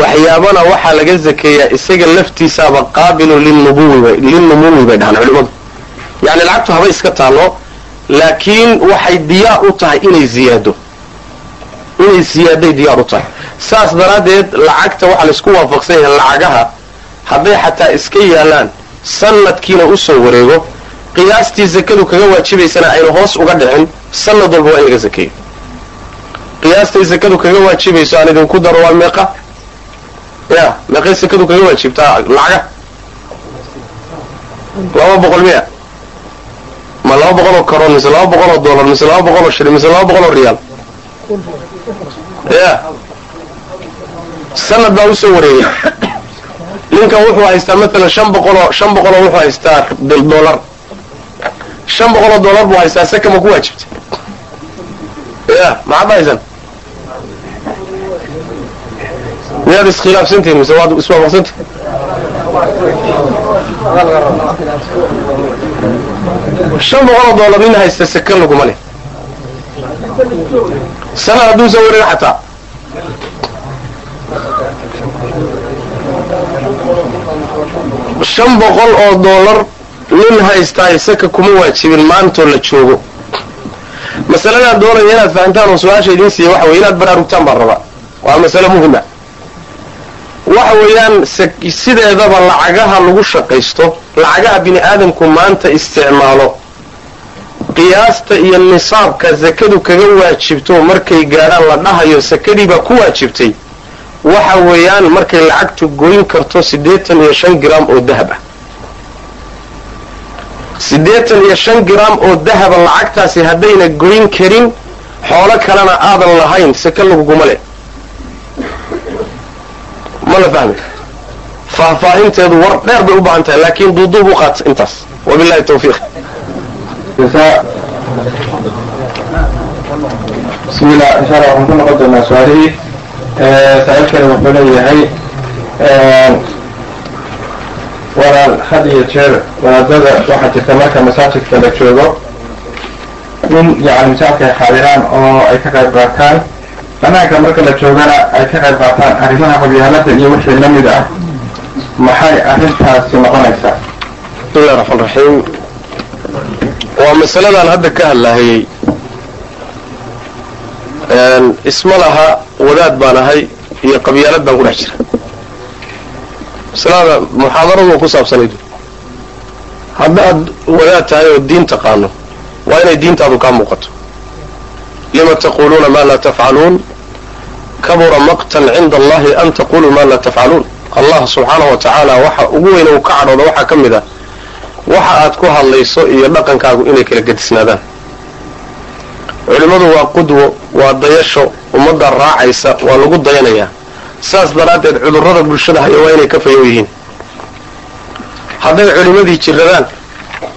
Waxyaabana waxaa laga zakeeyaa isaga laftiisaaba qaabilu linnubuwi linnumuwi bay dhahaan culimmadu. Yacni lacagtu haba iska taallo laakiin waxay diyaar u tahay inay ziyaado inay ziyaaday diyaar u tahay. Saas daraaddeed lacagta waxaa laysku waafaqsan yahay lacagaha hadday xataa iska yaalaan sanadkiina u soo wareego qiyaastii zakadu kaga waajibaysana ayna hoos uga dhicin sanad walba waa in laga zakeeyo qiyaastay zakadu kaga waajibayso aan idinku daro waa meeqa? Ya meeqay zakadu kaga waajibtaa lacaga? Laba boqol miya? Ma laba boqol oo karoon mise laba boqol oo dollar mise laba boqol oo shilin mise laba boqol oo riyaal ya. Sanad baa u soo wareegay ninkan wuxuu haystaa maalan shan boqoloo shan boqoloo wuxuu haystaa dollar shan boqoloo dollar buu haystaa saka ma ku waajibtay? Ya maxaad haysan? Miyaad iskhilaafsantihin mise waad iswaafaqsantihin shan boqoloo dollar nin haysta saka laguma leh sanad hadduusan warin xataa. Shan boqol oo dollar nin haystaa isaka kuma waajibin maantoo la joogo. Masaladaan doonaya inaad fahantaan oo su'aasha idiin siiya waxa weye inaad baraarugtaan baan rabaa. Waa masale muhima. Waxa weeyaan sideedaba lacagaha lagu shaqaysto lacagaha bini aadamku maanta isticmaalo qiyaasta iyo nisaabka sakadu kaga waajibto markay gaadhaan la dhahayo sakadii baa ku waajibtay. Waxa weeyaan markay lacagtu goyn karto siddeetan iyo shan gram oo dahab ah. Siddeetan iyo shan gram oo dahaba lacagtaasi haddayna goyn karin xoolo kalena aadan lahayn saka laguguma leh. Ma la fahmi? Faahfaahinteedu war dheer bay u baahan tahay laakiin duuduub u qaat intaas. Wabillahi tawfiiq bismillah insha allah waxaan ku noqon doonaa su'aalihii saaxiibkeena wuxuu leeyahay walaal had iyo jeer wadaadada waxaa jirta marka masaajidka la joogo in yani masaajidka ay xaadiraan oo ay ka qayb qaataan banaanka marka la joogana ay ka qayb qaataan arrimaha qabyaalada iyo wixii la mid ah maxay arrintaasi noqonaysaa bismillahi raxmaan raxiim waa masaladaan hadda ka hadlahayey isma laha wadaad baan ahay iyo qabyaalad baan ku dhex jira. Masalada muxaadaradu ku saabsanayd haddaad wadaad tahay oo diin taqaano waa inay diintaadu kaa muuqato. Lima taquluuna ma laa tafcaluun? Kabura maqtan cinda allahi an taquluu ma laa tafcaluun. Allah subxaanahu wa tacaala waxa ugu weyna uu ka cadhooda waxaa ka mid ah waxa aad ku hadlayso iyo dhaqankaagu inay kala gedisnaadaan. Culimmadu waa qudwo waa dayasho ummadda raacaysa waa lagu dayanayaa. Saas daraaddeed cudurrada bulshada haya waa inay ka fayow yihiin. Hadday culimmadii jiradaan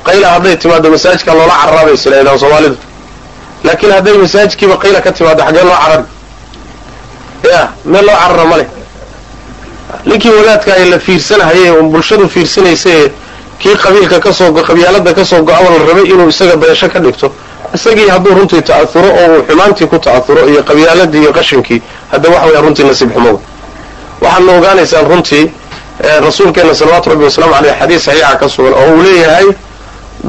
qayla hadday timaado masaajidka loola cararaabaysa ilaydaan soomaalidu. Laakiin hadday masaajidkiiba qayla ka timaado xaggee loo carari ya meel loo carara ma leh. Ninkii wadaadka ay la fiirsanahayay oo bulshadu fiirsanaysae kii qabiilka ka soo qabyaalada ka soo go-a la rabay inuu isaga dayasho ka dhigto. Isagii hadduu runtii ta'auro oo uu xumaantii ku ta'auro iyo qabyaaladii iyo qashinkii hadda waxa weya runtii nasiib xumoga waxaadna ogaanaysaan runtii rasuulkeena salawaatu rabbi wasalaamu aleyh xadiis saxiixa ka sugan oo uu leeyahay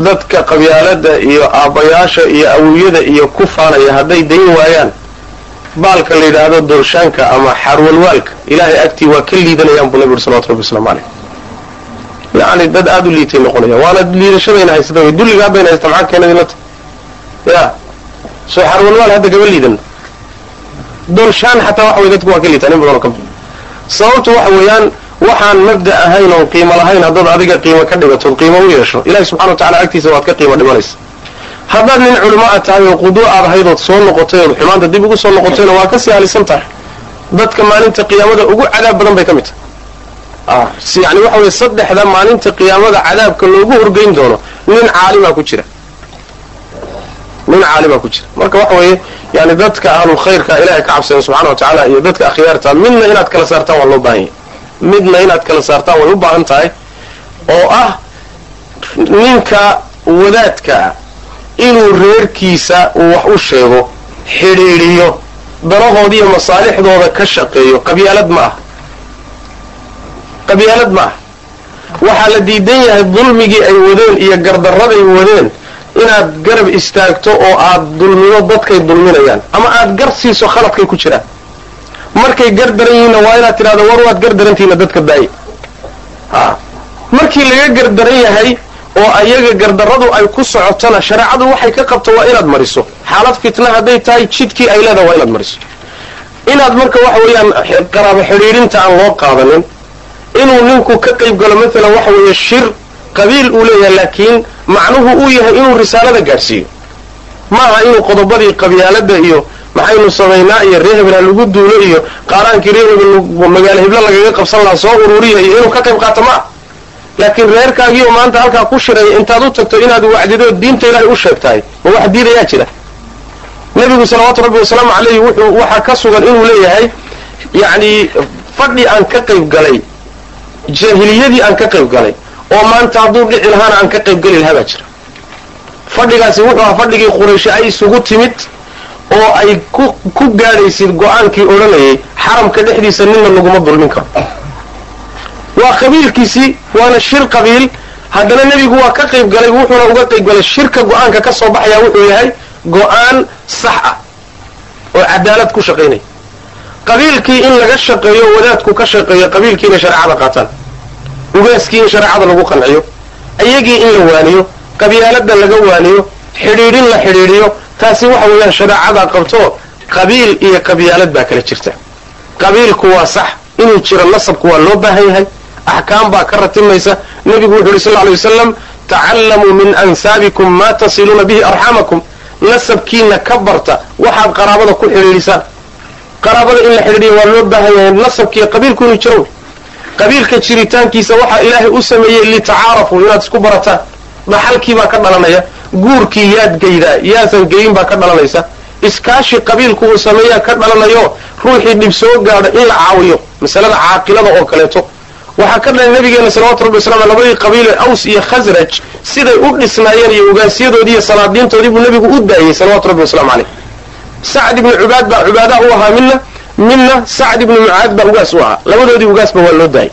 dadka qabyaalada iyo aabbayaasha iyo awiyada iyo ku faanaya hadday dayn waayaan. Baalka la yidhaahdo doorshaanka ama xarwalwaalka ilaahay agtii waa ka liidanayaan buu nabi uri salawatu rabbi waslamu aleyh yani dad aada u liitay noqonaya waana liidashadayna haysata way dulliga haddayna haysta maxaa keena idinla tahy ya. Soo xarwalwaal hadda gaba liidan. Doorshaan xataa waxa way dadku waa ka liitaan in badanoo ka mid sababtu waxa weeyaan waxaan mabda ahayn oon qiimo lahayn haddaad adiga qiimo ka dhigatood qiimo u yeesho ilahi subxana wa tacala agtiisa waad ka qiimo dhimanaysa. Haddaad nin culimo aad tahay oo qudu aad ahayd ood soo noqotay ood xumaanta dib ugu soo noqotayna waa ka sii halisan tahay. Dadka maalinta qiyaamada ugu cadaab badan bay ka mid tahay yani waxa weye saddexda maalinta qiyaamada cadaabka loogu horgeyn doono nin caalimaa ku jira. Nin caalimaa ku jira. Marka waxa weeye yani dadka ahlul khayrka ilahay ka cabsaya subxana wa tacaala iyo dadka akhyaarta midna inaad kala saartaan waa loo baahan yahy midna inaad kala saartaan way u baahan tahay. Oo ah ninka wadaadkaa inuu reerkiisa uu wax u sheego xidhiidhiyo danahoodiiyo masaalixdooda ka shaqeeyo qabyaalad ma ah qabyaalad ma ah waxaa la diidan yahay dulmigii ay wadeen iyo gardarraday wadeen inaad garab istaagto oo aad dulmido dadkay dulminayaan ama aad gar siiso khaladkay ku jiraan. Markay gar daran yihiinna waa inaad tidhahdo war waad gar darantihiina dadka daaye a markii laga gardaran yahay oo ayaga gardarradu ay ku socotona shareecadu waxay ka qabto waa inaad mariso. Xaalad fitna hadday tahay jidkii ay leedahay waa inaad mariso. Inaad marka waxa weeyaan qaraabo xidhiidhinta aan loo qaadanin inuu ninku ka qayb galo maalan waxa weeye shir qabiil uu leeyahay laakiin macnuhu uu yahay inuu risaalada gaadhsiiyo. Maaha inuu qodobadii qabyaalada iyo maxaynu samaynaa iyo ree hebel lagu duulo iyo qaaraankii ree hebel magaalo heblo lagaga qabsan lahaa soo ururiya iyo inuu ka qayb qaato ma laakiin reerkaagiioo maanta halkaa ku shiraya intaad u tagto inaad wacdido diinta ilaahay u sheegtahay ma wax diidayaa jira. Nebigu salawaatu rabbi wasalaamu calayhi wuxuu waxaa ka sugan inuu leeyahay yacni fadhi aan ka qayb galay jaahiliyadii aan ka qayb galay oo maanta hadduu dhici lahaana aan ka qayb geli lahaa baa jira. Fadhigaasi wuxuu ahaa fadhigii qurayshi ay isugu timid oo ay ku gaadhaysid go'aankii odhanayay xaramka dhexdiisa ninna laguma dulmin karo. Waa qabiilkiisii waana shir qabiil. Haddana nebigu waa ka qayb galay wuxuuna uga qayb galay shirka go'aanka ka soo baxaya wuxuu yahay go'aan sax ah oo cadaalad ku shaqaynaya qabiilkii in laga shaqeeyo wadaadku ka shaqeeyo qabiilkiina shareecada qaataan. Ugaaskii in shareecada lagu qanciyo. Iyagii in la waaniyo qabyaalada laga waaniyo xidhiidhin la xidhiidhiyo taasi waxa weeyaan shareecada qabto qabiil iyo qabyaalad baa kala jirta. Qabiilku waa sax inuu jiro nasabku waa loo baahan yahay axkaam baa ka ratimaysa. Nebigu wuxu uhi sal ly wasalam tacallamuu min ansaabikum maa tasiluuna bihi arxamakum. Nasabkiina ka barta waxaad qaraabada ku xidhiidhisaan qaraabada in la xidhiidhiya waa loo baahan yahay nasabkiiyo qabiilku inuu jiro qabiilka jiritaankiisa waxaa ilaahay u sameeyey litacaarafu inaad isku barataan dhaxalkiibaa ka dhalanaya guurkii yaad geydaa yaasan geyin baa ka dhalanaysa. Iskaashi qabiilku uu sameeyaa ka dhalanayo ruuxii dhib soo gaadho in la caawiyo masalada caaqilada oo kaleeto. Waxaa ka dhalay nabigeena salawatu rabbi wasalam labadii qabiile aws iyo khasraj siday u dhisnaayeen iyo ugaasyadoodii iyo salaadiintoodii buu nebigu u daayey salawatu rabbi wasalaamu caleyh sacd ibnu cubaad baa cubaadaa u ahaa mina midna sacd ibnu mucaad baa ugaas u ahaa. Labadoodii ugaasba waa loo daayay.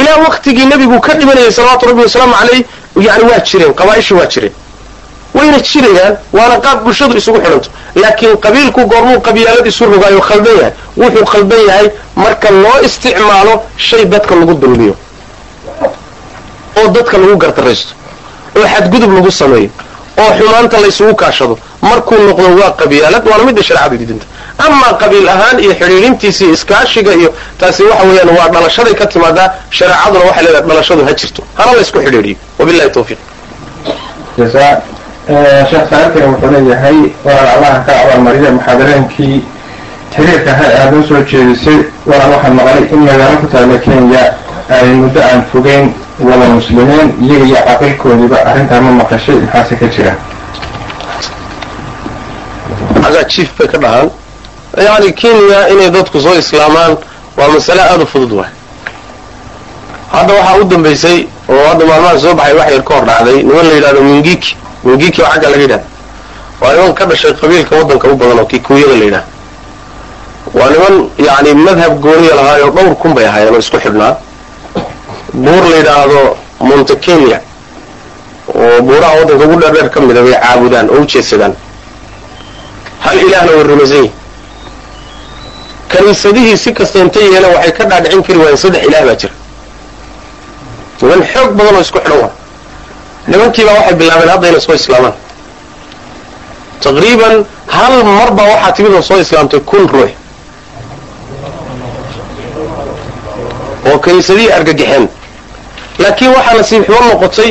Ilaa waktigii nebigu ka dhimanayay salawaatu rabbi wasalaamu caleyh yani waa jireen qabaaisha waa jireen. Wayna jirayaan waana qaab bulshadu isugu xidhanto. Laakiin qabiilku goormuu qabyaalad isu rogaayo khaldan yahay. Wuxuu khaldan yahay marka loo isticmaalo shay dadka lagu dulmiyo. Oo dadka lagu gardaraysto. Oo xadgudub lagu sameeyo oo xumaanta laysugu kaashado markuu noqdo waa qabyaalad waana midda shareecadu didinta. Amaa qabiil ahaan iyo xidhiidhintiisa iyo iskaashiga iyo taasi waxa weeyaan waa dhalashaday ka timaadaa shareecaduna waxay leedahay dhalashadu ha jirto. Hana laysku xidhiidhiyo. Wabillahi tawfiiq. Sheekh saalkina wuxuu leeyahay walaal allaha ka abaalmariya muxaadareenkii xiriirka ha aada u soo jeedisay. Walaal waxaan maqlay in magaalo ku taalla kenya ay muddo aan fogeyn wada muslimiin iyaga iyo caqilkoodiiba arrintaa ma maqashay maxaase ka jira. Jiif bay ka dhahaan. Yani kenya inay dadku soo islaamaan waa masale aada u fudud waay. Hadda waxaa u dambaysay oo hadda maalmaha soo baxay wax yar ka hor dhacday niman la yidhahdo mingiki. Mingiki oo xagga laga yidhahda waa niman ka dhashay qabiilka waddanka u badan oo kikuyada la yidhahda waa niman yani madhab gooniya lahaayoo dhowr kun bay ahaayeen oo isku xidhnaa buur la yidhaahdo monte kenya oo buuraha waddanka ugu dheerdheer ka mida bay caabudaan oo u jeedsadaan hal ilaahna way rumaysan yihiin kaniisadihii si kasta inta yeeleen waxay ka dhaadhicin kari waayeen saddex ilaah baa jira. Niman xoog badan oo isku xidhan waa nimankiibaa waxay bilaabeen hadda soo islaamaan. Taqriiban hal mar baa waxaa timid oo soo islaamtay kun ruux. Oo kaniisadihii argagaxeen laakiin waxaa nasiib xumo noqotay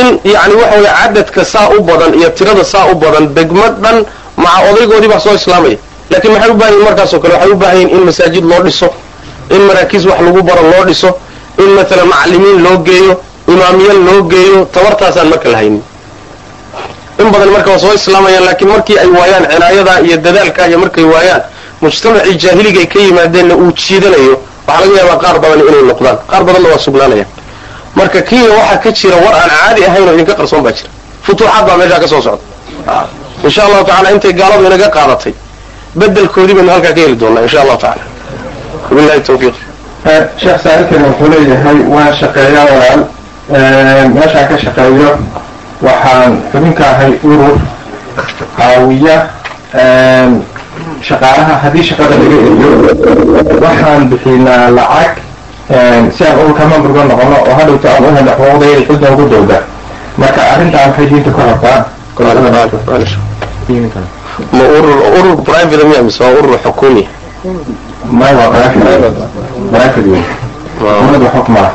in yani waxa weye cadadka saa u badan iyo tirada saa u badan degmo dhan maca odaygoodii baa soo islaamaya. Lakiin maxay u baahan yihiin markaasoo kale? Waxay u baahan yihiin in masaajid loo dhiso in maraakiis wax lagu baro loo dhiso in maalan macalimiin loo geeyo imaamiyal loo geeyo tabartaasaan marka la haynin in badan marka waa soo islaamayaan laakiin markii ay waayaan cinaayadaa iyo dadaalkaa iyo markay waayaan mujtamacii jaahiliga ay ka yimaadeenna uu jiidanayo waxaa laga yaabaa qaar badan inay noqdaan. Qaar badanna waa sugnaanayaan marka kenya waxaa ka jira war aan caadi ahayn oo idinka qarsoon baa jira. Futuuxaad baa meeshaa ka soo socda. Insha allahu tacala intay gaaladu inaga qaadatay bedelkoodii baynu halkaa ka heli doonaa insha allahu tacala wabillahi tawfiiq. Sheekh saailkani wuxuu leeyahay waan shaqeeyaa walaal. Meeshaan ka shaqeeyo waxaan xubin ka ahay urur caawiya shaqaalaha haddii shaqada laga eriyo waxaan bixinaa lacag si aan ururka mamburga noqono oo hadhowta aan u helno xuquuqdayda cidda ugu dowda marka arrintaan waxay diinta ku rabtaa ma urur urur private miya mise waa urur xukuumi may waa private private wey dowladda xukma lah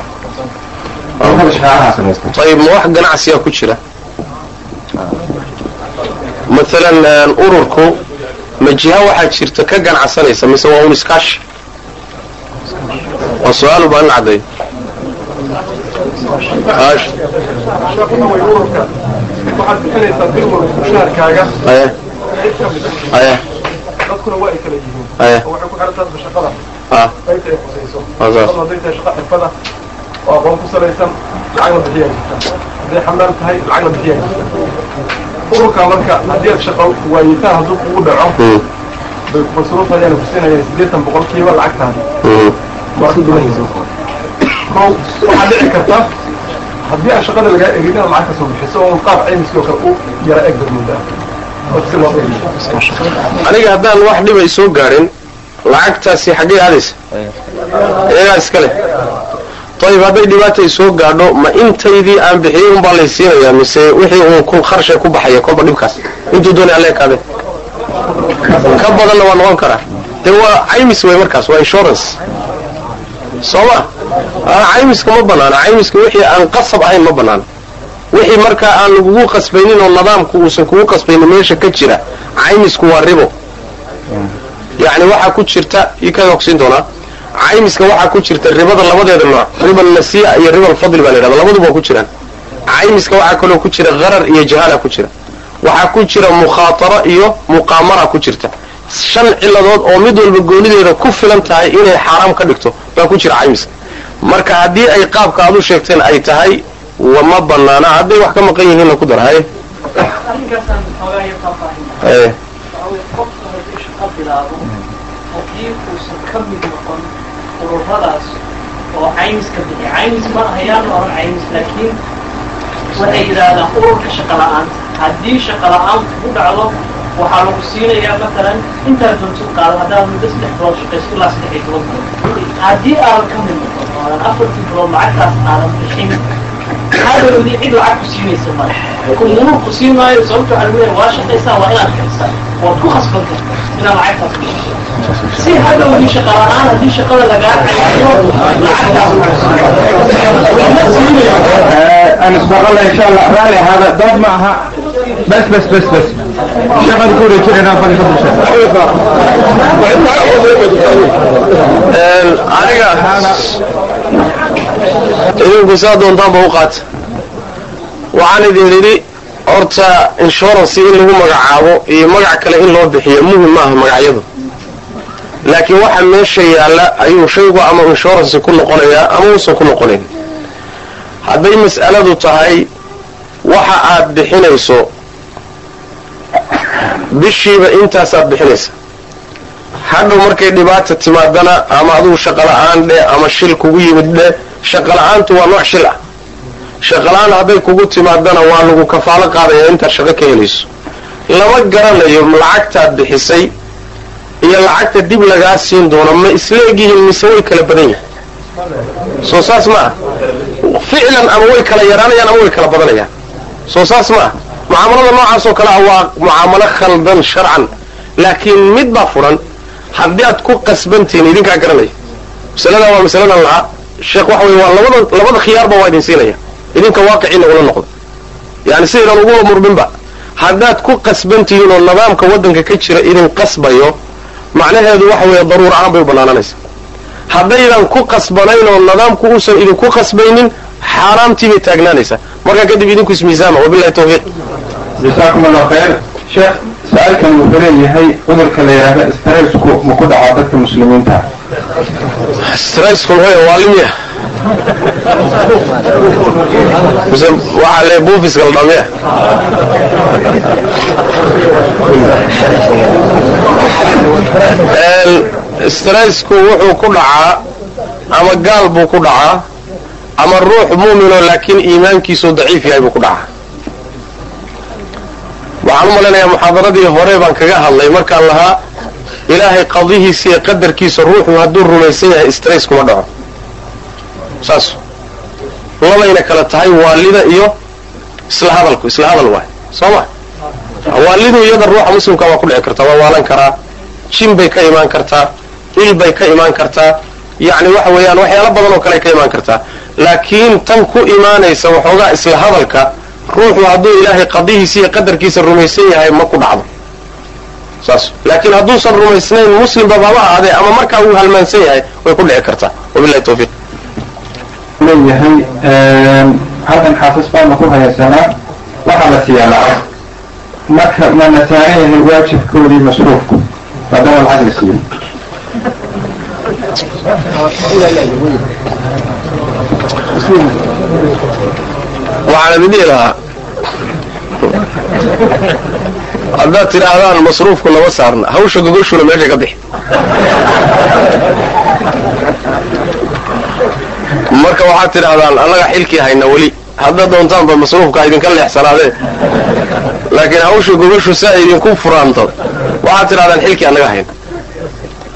ururada shaqaalaha samaysta ayib ma wax ganacsiya ku jira maalan ururku ma jiha waxaa jirta ka ganacsanaysa mise waa un iskaashi waa su'aal baan in bixiyaa jirta ururka marka haddii aad shaqo waayitaan hadduu kugu dhaco Mm, bay masruufayaan kusinayaan siddeetan boqolkiiba lacagtaada mm, waa ku duwanaysa kow waxaa dhici karta haddii aan shaqada lagaa egin inaad lacag ka soo bixiso oo qaab caymiskii oo kale u yara eg badmoodaa oo si loo dhigo aniga haddaan wax dhiba i soo gaadhin lacagtaasi xaggee aadaysa? Iyagaa iska leh. Ayib hadday dhibaata i soo gaadho ma intaydii aan bixiyey unbaa lay siinayaa mise wixii uun ku kharshay ku baxaya kolba dhibkaas? Intuu doonay alle kaade ka badanna waa noqon karaa. De waa caymis wey markaas waa insurance soo ma? Ah, caymiska ma banaana caymiska wixii aan qasab ahayn ma banaana wixii markaa aan lagugu qasbaynin oo nidaamku uusan kugu qasbaynin meesha ka jira caymisku waa ribo. Yacni waxaa ku jirta ii kaga ogsiin doonaa caymiska waxaa ku jirta ribada labadeeda nooc riba nasiya iyo riba alfadli baa la yidhahda labaduba waa ku jiraan. Caymiska waxaa kaloo ku jira gharar iyo jahaala ku jira. Waxaa ku jira mukhaataro iyo muqaamara ku jirta shan ciladood oo mid walba goonideeda ku filan tahay inay xaaraam ka dhigto baa ku jira caymiska marka haddii ay qaabka aad u sheegteen ay tahay wa ma banaana hadday wax ka maqan yihiinna ku dar haye caymis caymis waxay yidhaahdaan ururka shaqa la'aanta haddii shaqa la'aan kugu dhacdo waxaa lagu siinayaa matalan intaa doonto qaado haddaad muddo saddex bilood shaqayso ilaa saddex iyo toban bilood. Haddii aadan ka mid noqon oodan afartii bilood lacagtaas aadan bixin hadhowdii cid lacag ku siinaysa male kumurur ku siin maayo sababto waxaa lagu leeyahay waa shaqaysaa waa inaad bixisaa waad ku khasbanta inaad lacagtaas bixiso si hadhowdii shaqalaaan haddii shaqada lagaa eh, anas baqala insha allah raali ahaada dood ma aha. Bas bas bas bas. Shaqada ku wareejinayna aniga. Idinku saa doontaanba u qaata waxaan idin idhi horta insurance in lagu magacaabo iyo magac kale in loo bixiyo muhiim maaha magacyadu laakiin waxa meesha yaalla ayuu shaygu ama insurance ku noqonayaa ama uusan ku noqonayn hadday mas'aladu tahay waxa aad bixinayso bishiiba intaasaad bixinaysa. Hadhow markay dhibaata timaadana ama adugu shaqola'aan dhe ama shil kugu yimid dhe shaqola'aantu waa nooc shil ah. Shaqola'aan hadday kugu timaadana waa lagu kafaalo qaadaya intaad shaqo ka helayso. Lama garanayo lacagtaad bixisay iyo lacagta dib lagaa siin doono ma isla egyihiin mise way kala badan yihiin soo saas ma ah. Ficlan ama way kala yaraanayaan ama way kala badanayaan. Soo saas ma ah. Mucaamalada noocaas oo kale ah waa mucaamalo khaldan sharcan. Laakiin mid baa furan haddii aad ku qasbantihiin idinkaa garanaya. Masaladan waa masaladan lahaa. Sheekh waxa weye waa labada labada khiyaarba waa idin siinaya. Idinka waaqiciina ula noqdo. Yani sidaydan ugu murminba haddaad ku qasbantihiin oo nidaamka waddanka ka jira idin qasbayo macnaheedu waxa weeye daruur ahaan bay u bannaanaanaysa haddaydan ku qasbanayn oo nidaamku uusan idinku qasbaynin xaaraamtii bay taagnaanaysaa. Markaa kadib idinku ismiisaama wabilahi tawfiiq. Jasaakum khayr sheekh su'aalkan wuxuu leeyahay cudurka la yidhaahda stressku ma ku dhacaa dadka muslimiinta? Stressku waa limya mise waxaa le buufiska la dhamiya stressku wuxuu ku dhacaa ama gaal buu ku dhacaa ama ruux mu'minoo laakiin iimaankiisu daciif yahay buu ku dhacaa. Waxaan u malaynayaa muxaadaradii hore baan kaga hadlay. Markaan lahaa ilaahay qadihiisa iyo qadarkiisa ruuxu hadduu rumaysan yahay stress kuma dhaco saas. Labayna kala tahay waalida iyo isla hadalku isla hadal waay. Soo ma? Waalidu iyada ruuxa muslimka waa ku dhici kartaa waa waalan karaa. Jin bay ka imaan kartaa il bay ka imaan kartaa. Yacni waxa weeyaan waxyaalo badan oo kale ka imaan kartaa. Laakiin tan ku imaanaysa waxoogaa isla hadalka ruuxu hadduu ilaahay qadihiisa iyo qadarkiisa rumaysan yahay ma ku dhacdo. Saas. Laakiin hadduusan rumaysnayn muslimba haba ahaadee ama markaa uu halmaansan yahay way ku dhici kartaa. Wabilahi tawfiiq leeyahay halkan xaafis baana ku haysanaa waxaa la siiyaa lacag. Marka mana taagan yahay waajibkoodii masruufku. Maadaama lacag la siiyo waxaan idin dhihi lahaa. Haddaad tidhaahdaan masruufku nama saarna hawsha gogoshuna meesha ka bixi marka waxaad tidhaahdaan annaga xilkii hayna weli. Haddaad doontaanba masruufka idinka leexsanaadee laakiin hawsha gogoshu si ay idinku furaanto. Waxaad tidhahdaan xilkii annaga hayna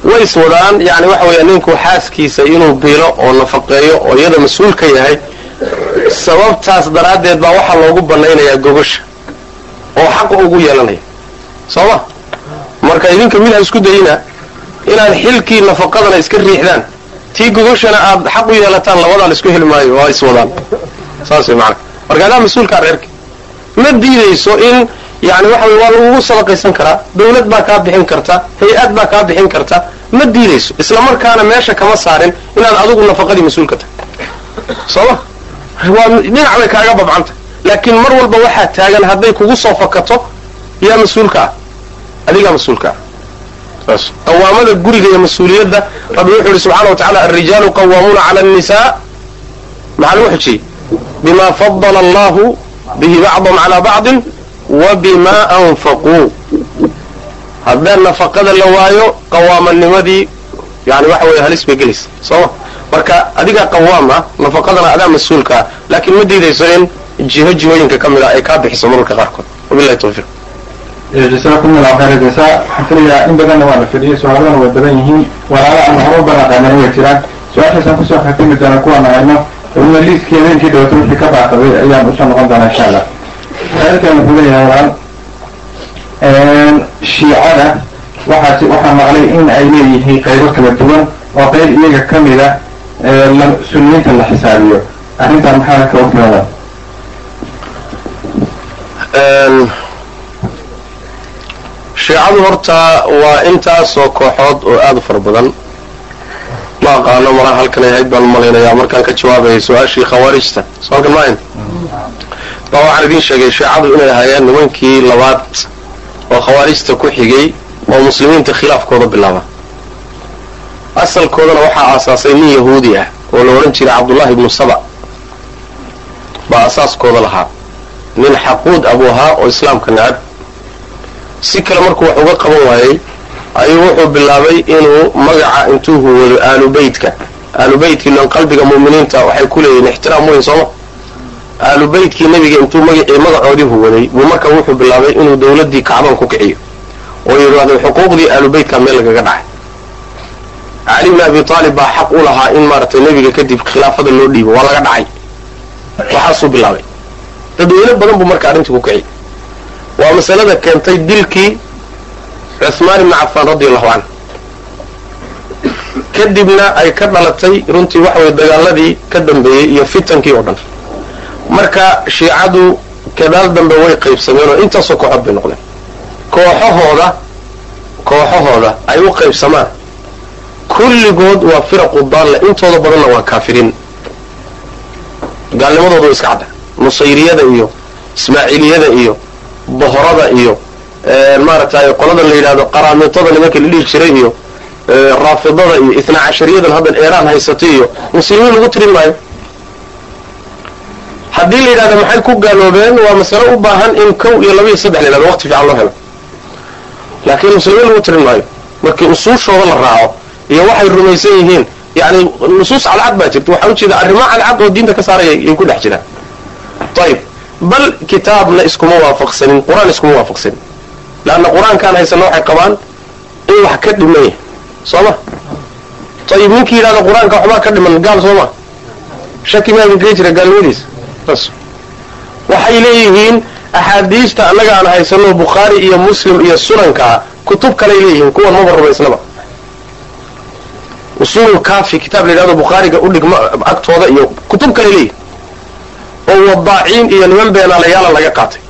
way is wadaan yani waxa weeya ninku xaaskiisa inuu biilo oo nafaqeeyo oo iyada mas'uul ka yahay. Sababtaas daraaddeed baa waxaa loogu banaynayaa gogosha oo xaqa ugu yeelanaya. Soo ma? Marka idinka mid ha isku dayina inaad xilkii nafaqadana iska riixdaan tii gogoshana aad xaq u yeelataan labadaa la isku heli maayo waa is wadaan saas way macana marka adaa mas'uulkaa reerka ma diidayso in yani waxa wey waa lagugu sadaqaysan karaa dawlad baa kaa bixin karta hay'ad baa kaa bixin karta ma diidayso. Isla markaana meesha kama saarin inaad adigu nafaqadii mas'uulka tahay. Soo ma waa dhinac bay kaaga babcanta. Laakiin mar walba waxaa taagan hadday kugu soo fakato yaa mas'uulka ah. Adigaa mas'uulka ah qawaamada guriga iyo mas'uuliyadda rabbi wuxuu yihi subxana wa tacala alrijaalu qawaamuuna cala annisaa. Maxaa lagu xujiyey bima fadala allahu bihi bacdahum calaa bacdin wa bima anfaquu. Haddee nafaqada la waayo qawaamanimadii yani waxa weeye halis bay gelaysa. Sooma marka adigaa qawaam ah nafaqadana adaa mas'uulka ah laakiin ma diidayso in jiho jihooyinka ka mid a ay kaa bixiso mararka qaarkood. Wabilahi tawfiiq jasakum allahu khayra jasa waxaan filayaa in badanna waa la fidhiyay su'aaladana way badan yihiin. Walaala ama horo banaqaanan way jiraan. Su'aashaasaan ku soo xatimi doona kuwaan hayno weliba liiskeeda inkii dhawata wixii ka baaqaday ayaan u soo noqon doonaa insha allah. Su'aalkan wuxuu leeyahay walaal shiicada waxaas waxaa maqlay in ay leeyihiin qaybo kala duwan oo qayb iyaga ka mida sunniyiinta la xisaabiyo arrintan maxaa ka ogtaada shiicadu horta waa intaasoo kooxood oo aada u fara badan. Ma aqaano maraa halkan ay ahayd baan malaynayaa markaan ka jawaabayay su'aashii khawaarijta. Soo halkan baa waxaan idiin sheegay shiicadu inay ahaayeen nimankii labaad oo khawaarijta ku xigay oo muslimiinta khilaafkooda bilaaba asalkoodana waxaa aasaasay nin yahuudi ah oo la odhan jiray cabdullahi ibnu saba. Baa asaaskooda lahaa. Nin xaquud abu ahaa oo islaamka necab si kale markuu wax uga qaban waayey ayuu wuxuu bilaabay inuu magaca intuu huwado aalu beytka aalu beytkii lan qalbiga mu'miniinta waxay ku leeyihiin ixtiraam weyn sooma aalu beytkii nebiga intuu magacii magacoodii huwaday buu marka wuxuu bilaabay inuu dawladdii kacban ku kiciyo. Oo yidhaahdo xuquuqdii aalu beytka meel lagaga dhacay. Cali bni abi taalib baa xaq u lahaa in maaragtay nebiga kadib khilaafada loo dhiibo waa laga dhacay. Waxaasuu bilaabay. Dadweyne badan buu marka arrintii ku kiciyay waa masalada keentay dilkii cuhmaan ibni cafaan radi allahu canhu kadibna ay ka dhalatay runtii waxa weye dagaaladii ka dambeeyey iyo fitankii oo dhan. Marka shiicadu gadaal dambe way qaybsameen oo intaasoo kooxood bay noqdeen. Kooxahooda kooxahooda ay u qaybsamaan. Kulligood waa firaqu daalla intooda badanna waa kaafiriin gaalnimadooda way iska cadda. Nusayriyada iyo ismaaciiliyada iyo bohorada iyo maaragtay qoladan la yidhahdo qaraamiitada nimanka la dhihi jiray iyo raafidada iyo itna cashariyadan haddan eeraan haysatay iyo muslimiin lagu tirin maayo. Haddii la yidhahda maxay ku gaaloobeen? Waa masalo u baahan in kow iyo laba iyo saddex la yidhahdo waqti fiican loo helo. Laakiin muslimiin lagu tirin maayo markii usuushooda la raaco iyo waxay rumaysan yihiin yani nusuus cadcad baa jirta. Waxaa ujeeda arrimo cadcad oo diinta ka saaraya ay ku dhex jiraan. Ayib bal kitaabna iskuma waafaqsanin qur'aan iskuma waafaqsanin. Leanna qur'aankaan haysana waxay qabaan in wax ka dhiman yahay soo ma ayib ninkii yidhahda qur'aanka waxbaa ka dhiman gaal soo ma shaki maa idinkaga jira gaalnimadiisa waxay leeyihiin axaadiista annaga aan haysano bukhaari iyo muslim iyo sunankaa kutub kaley leeyihiin kuwan maba rumaysnaba usuul kaafi kitaab la yidhahdo bukhaariga udhigma agtooda iyo kutub kale leeyihiin oo wadaaciin iyo niman beenaalayaala laga qaatay.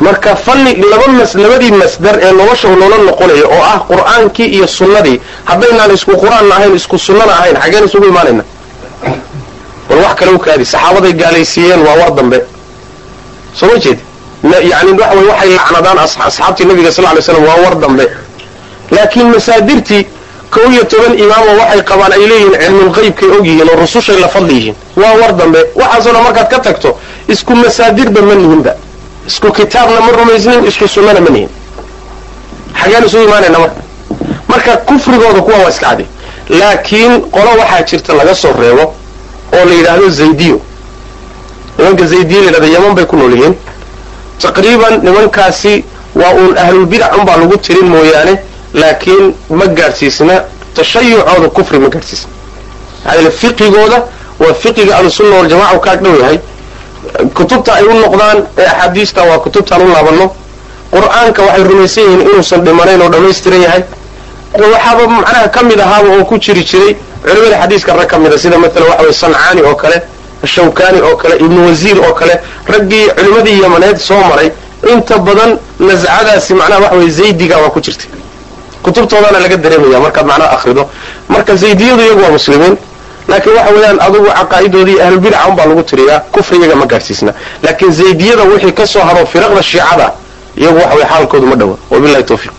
Marka fanni laba labadii masdar ee nolosha loola noqonayo oo ah qur'aankii iyo sunnadii haddaynaan isku qur'aanna ahayn isku sunnana ahayn xaggeen isugu imaanayna. War wax kale u kaadi saxaabaday gaalaysiiyeen waa war dambe. Soo ma jeed? Yani waxay lacnadaan asxaabtii nabiga sal lay slam waa war dambe. Laakiin masaadirtii kow iyo toban imaamo waxay qabaan ay leeyihiin cilmulqaybkay og yihiin oo rusushay la fadli yihiin waa war dambe. Waxaasoo dhan markaad ka tagto isku masaadirba ma nihinba isku kitaabna ma rumaysnin isku sunnana ma nihin xageen isugu imaanayna marka. Marka kufrigooda kuwa waa iska cadi. Laakiin qolo waxaa jirta laga soo reebo oo la yidhaahdo zaydiyo. Nimanka zaydiyo la yidhahdo yaman bay ku nool yihiin taqriiban nimankaasi waa uun ahlulbidac unbaa lagu tirin mooyaane laakiin ma gaadhsiisna tashayucooda kufri ma gaadhsiisna maxaa fiqigooda waa fiqiga ahlusunna waljamaca u kaag dhow yahay. Kutubta ay u noqdaan ee axaadiista waa kutubtaan u laabanno. Qur'aanka waxay rumaysan yihiin inuusan dhimanayn oo dhammaystiran yahay. Waxaaba macnaha ka mid ahaaba oo ku jiri jiray culimada xadiiska rag ka mida sida maalan waxa way sancaani oo kale shawkani oo kale ibnu wasiir oo kale. Raggii culimmadii yamaneed soo maray. Inta badan nascadaasi macnaha waxa way zaydiga waa ku jirtay kutubtoodana laga dareemaya markaad macnaha akhrido. Marka zaydiyadu iyagu waa muslimiin laakiin waxa weeyaan adugu caqaa'idoodii iyo ahlulbidaca unbaa lagu tiriyaa kufri iyaga ma gaadhsiisna laakiin zaydiyada wixii ka soo haro firaqda shiicada iyagu waxa wey xaalkoodu ma dhowa wabilahi tawfiiq.